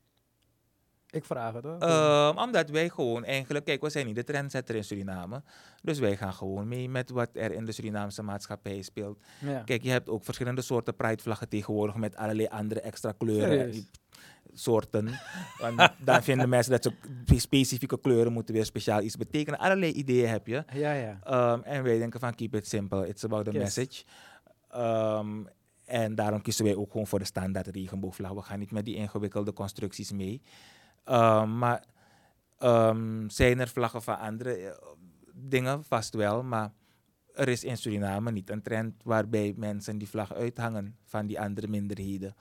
Ik vraag het hoor. Ehm, omdat wij gewoon eigenlijk, kijk, we zijn niet de trendsetter in Suriname. Dus wij gaan gewoon mee met wat er in de Surinaamse maatschappij speelt. ja. Kijk, je hebt ook verschillende soorten pridevlaggen tegenwoordig met allerlei andere extra kleuren. En Soorten. *laughs* Want dan vinden mensen dat ze specifieke kleuren moeten weer speciaal iets betekenen. Allerlei ideeën heb je. ja, ja. Ehm, en wij denken van keep it simple, it's about the Yes. message. Ehm, en daarom kiezen wij ook gewoon voor de standaard regenboogvlag. We gaan niet met die ingewikkelde constructies mee. Ehm, maar ehm, zijn er vlaggen van andere eh, dingen? Vast wel, maar er is in Suriname niet een trend waarbij mensen die vlag uithangen van die andere minderheden.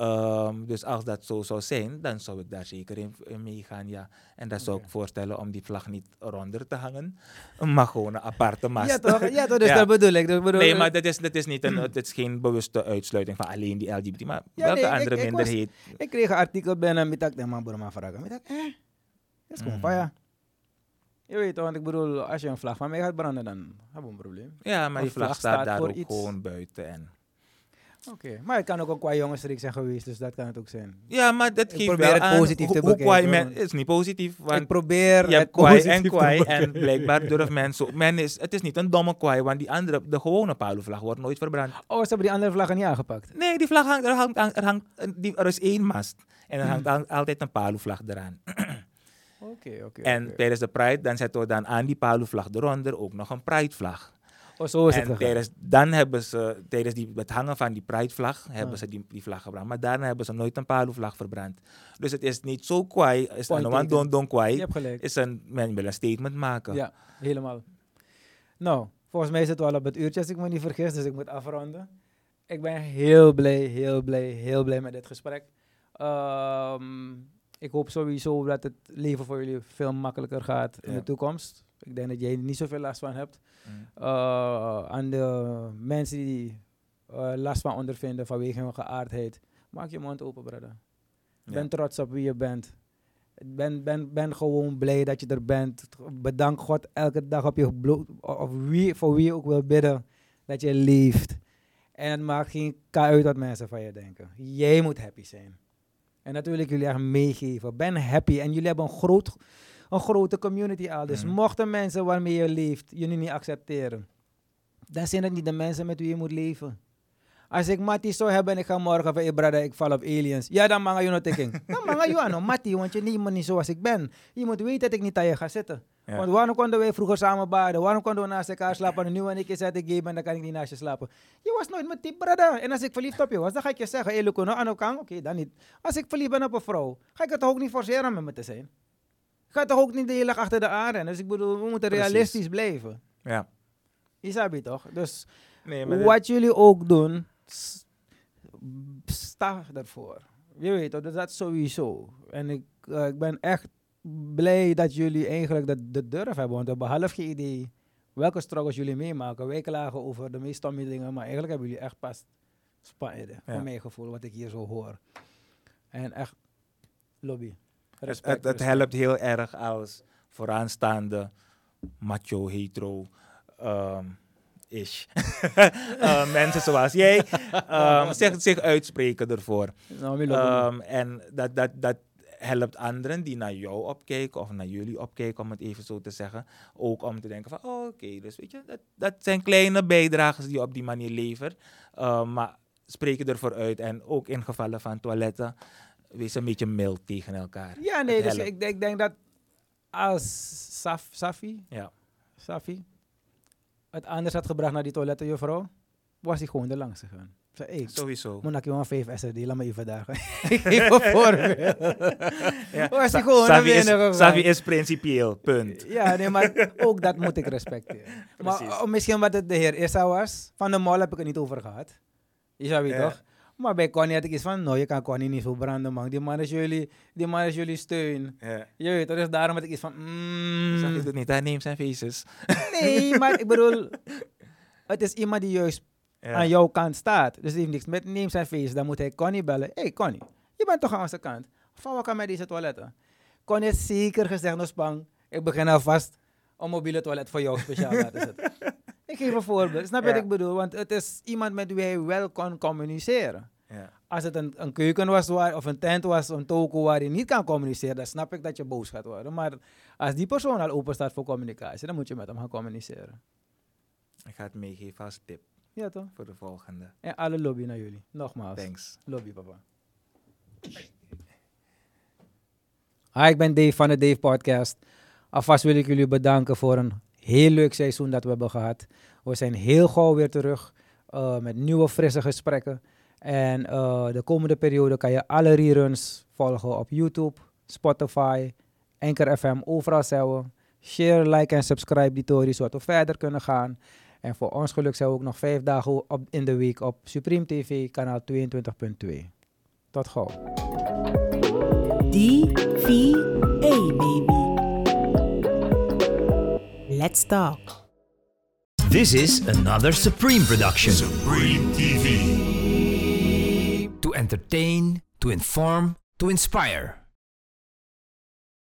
Ehm, dus als dat zo zou zijn, dan zou ik daar zeker in, in meegaan, ja. En dat zou ik voorstellen om die vlag niet eronder te hangen, maar gewoon een aparte mast. Ja toch, ja, toch dus *laughs* Ja. dat bedoel ik. Dat bedoel Nee, maar dat is, dat is niet een, *clears throat* het is geen bewuste uitsluiting van alleen die LGBT, maar Ja, welke nee, ik- andere ik minderheid? Ik kreeg een artikel binnen met dat man broer maar vragen. Met dat, eh, dat is gewoon Mm. ja. Je weet toch, want ik bedoel, als je een vlag van mij gaat branden, dan hebben we een probleem. Ja, maar die vlag vlag staat staat daar ook iets. gewoon buiten. En... Oké, maar het kan ook een qua jongensstreek zijn geweest, dus dat kan het ook zijn. Ja, maar dat geeft probeer wel het positief te hoe bekijken, men... Het is niet positief, want ik probeer je hebt het kwaai en kwaai en blijkbaar durft men zo... Men is, het is niet een domme kwaai, want die andere, de gewone paluvlag wordt nooit verbrand. Oh, ze hebben die andere vlaggen niet aangepakt. Nee, die vlag hangt, er, hangt, er, hangt, die, er is één mast. En er Hmm. hangt al- altijd een paluvlag eraan. *clears throat* Oké, oké. En tijdens de Pride, dan zetten we dan aan die paluvlag eronder ook nog een Pride-vlag. Oh, zo is het en tijdens, dan hebben ze, tijdens die, het hangen van die Pride-vlag, hebben Ah. ze die, die vlag gebrand. Maar daarna hebben ze nooit een paluvlag verbrand. Dus het is niet zo kwaai, is een taken. don don kwaai. Je hebt gelijk. Is een, men wil een statement maken. Ja, helemaal. Nou, volgens mij zit het wel op het uurtje als ik me niet vergis, dus ik moet afronden. Ik ben heel blij, heel blij, heel blij met dit gesprek. Ehm, ik hoop sowieso dat het leven voor jullie veel makkelijker gaat in Ja. de toekomst. Ik denk dat jij er niet zoveel last van hebt. Mm. Eh, aan de mensen die eh, last van ondervinden vanwege hun geaardheid, maak je mond open, brother. Ja. Ben trots op wie je bent. Ben, ben, ben gewoon blij dat je er bent. Bedank God elke dag op je blo- of wie, voor wie je ook wil bidden dat je leeft. En het maakt geen k uit wat mensen van je denken. Jij moet happy zijn. En dat wil ik jullie echt meegeven. Ben happy. En jullie hebben een, groot, een grote community al. Dus Mhm. mochten mensen waarmee je leeft jullie niet accepteren, dan zijn het niet de mensen met wie je moet leven. Als ik Mattie zou hebben en ik ga morgen van, brother, ik val op aliens. Ja, dan mag je nog tikken. *laughs* Dan mag je aan, Mattie, want je neemt me niet zoals ik ben. Je moet weten dat ik niet aan je ga zitten. Ja. Want waarom konden wij vroeger samen baden? Waarom konden we naast elkaar slapen? En nu wanneer ik zet ik gay ben, dan kan ik niet naast je slapen. Je was nooit mijn type, brother. En als ik verliefd op je was, dan ga ik je zeggen, hey, Luco, nou, aan elkaar? Oké, dan niet. Als ik verliefd ben op een vrouw, ga ik het ook niet forceren om met me te zijn? Ga toch ook niet de hele dag achter de aarde. Dus ik bedoel, we moeten Precies. realistisch blijven. Ja. Je toch? Dus Nee, maar wat jullie ook doen, sta ervoor. Je weet toch, dus dat sowieso. En ik, eh, ik ben echt blij dat jullie eigenlijk de, de durf hebben. Want we hebben half geen idee welke struggles jullie meemaken. Wij klagen over de meest stomme dingen, maar eigenlijk hebben jullie echt pas spannende. Ja. Voor mijn gevoel, wat ik hier zo hoor. En echt lobby. Het, Respect, het, helpt heel erg als vooraanstaande macho, hetero, ehm, ish. *laughs* Eh, mensen zoals jij *laughs* ehm, zich, zich uitspreken ervoor. Nou. Ehm, en dat, dat, dat helpt anderen die naar jou opkijken of naar jullie opkijken, om het even zo te zeggen. Ook om te denken van, oh, oké, dus weet je, dat, dat zijn kleine bijdragers die je op die manier levert. Maar spreek je ervoor uit. En ook in gevallen van toiletten, wees een beetje mild tegen elkaar. ja, nee, dus ik, ik denk dat als Saf, Safi, Ja. Safi het anders had gebracht naar die toilettenjuffrouw, was hij gewoon er langs gegaan. Zei, hey, Sowieso. moet ik je een 5 SRD, laat me even dagen. *laughs* ik geef een voorbeeld. Ja. Was hij gewoon Savi naar is. Savi is principieel, punt. Ja, nee, maar ook dat moet ik respecteren. maar Precies. oh, misschien wat het de heer Issa was, van de mol heb ik het niet over gehad. Je zou Ja. toch? Maar bij Connie had ik iets van, no, je kan Connie niet zo branden, man. Die man is jullie, die man is jullie steun. Ja. Je weet dus daarom had ik iets van, mm, Savi doet niet, hij neemt zijn faces. nee, maar ik bedoel, *laughs* het is iemand die juist Ja. aan jouw kant staat. Dus die heeft niks met neem zijn face. Dan moet hij Connie bellen. Hé hey Connie, je bent toch aan onze kant? Van wat kan met deze toiletten? Connie heeft zeker gezegd, no spang, ik begin alvast een mobiele toilet voor jou speciaal laten zetten. *laughs* ik geef een voorbeeld. Snap je Ja. wat ik bedoel? Want het is iemand met wie hij wel kon communiceren. Ja. Als het een, een keuken was waar, of een tent was, een toko waar je niet kan communiceren, dan snap ik dat je boos gaat worden. Maar als die persoon al open staat voor communicatie, dan moet je met hem gaan communiceren. Ik ga het meegeven als tip Ja toch? voor de volgende. En alle lobby naar jullie. Nogmaals. Thanks. Lobby, papa. Hi, ik ben Dave van de Dave Podcast. Alvast wil ik jullie bedanken voor een heel leuk seizoen dat we hebben gehad. We zijn heel gauw weer terug eh, met nieuwe, frisse gesprekken. En eh, de komende periode kan je alle reruns volgen op YouTube, Spotify, Anchor FM, overal zijn. Share, like en subscribe die tory, zodat we verder kunnen gaan. En voor ons geluk zijn we ook nog vijf dagen op, in de week op Supreme TV, kanaal 22.2. Tot gauw. DVA, baby. Let's talk. This is another Supreme production. Supreme TV. To entertain, to inform, to inspire.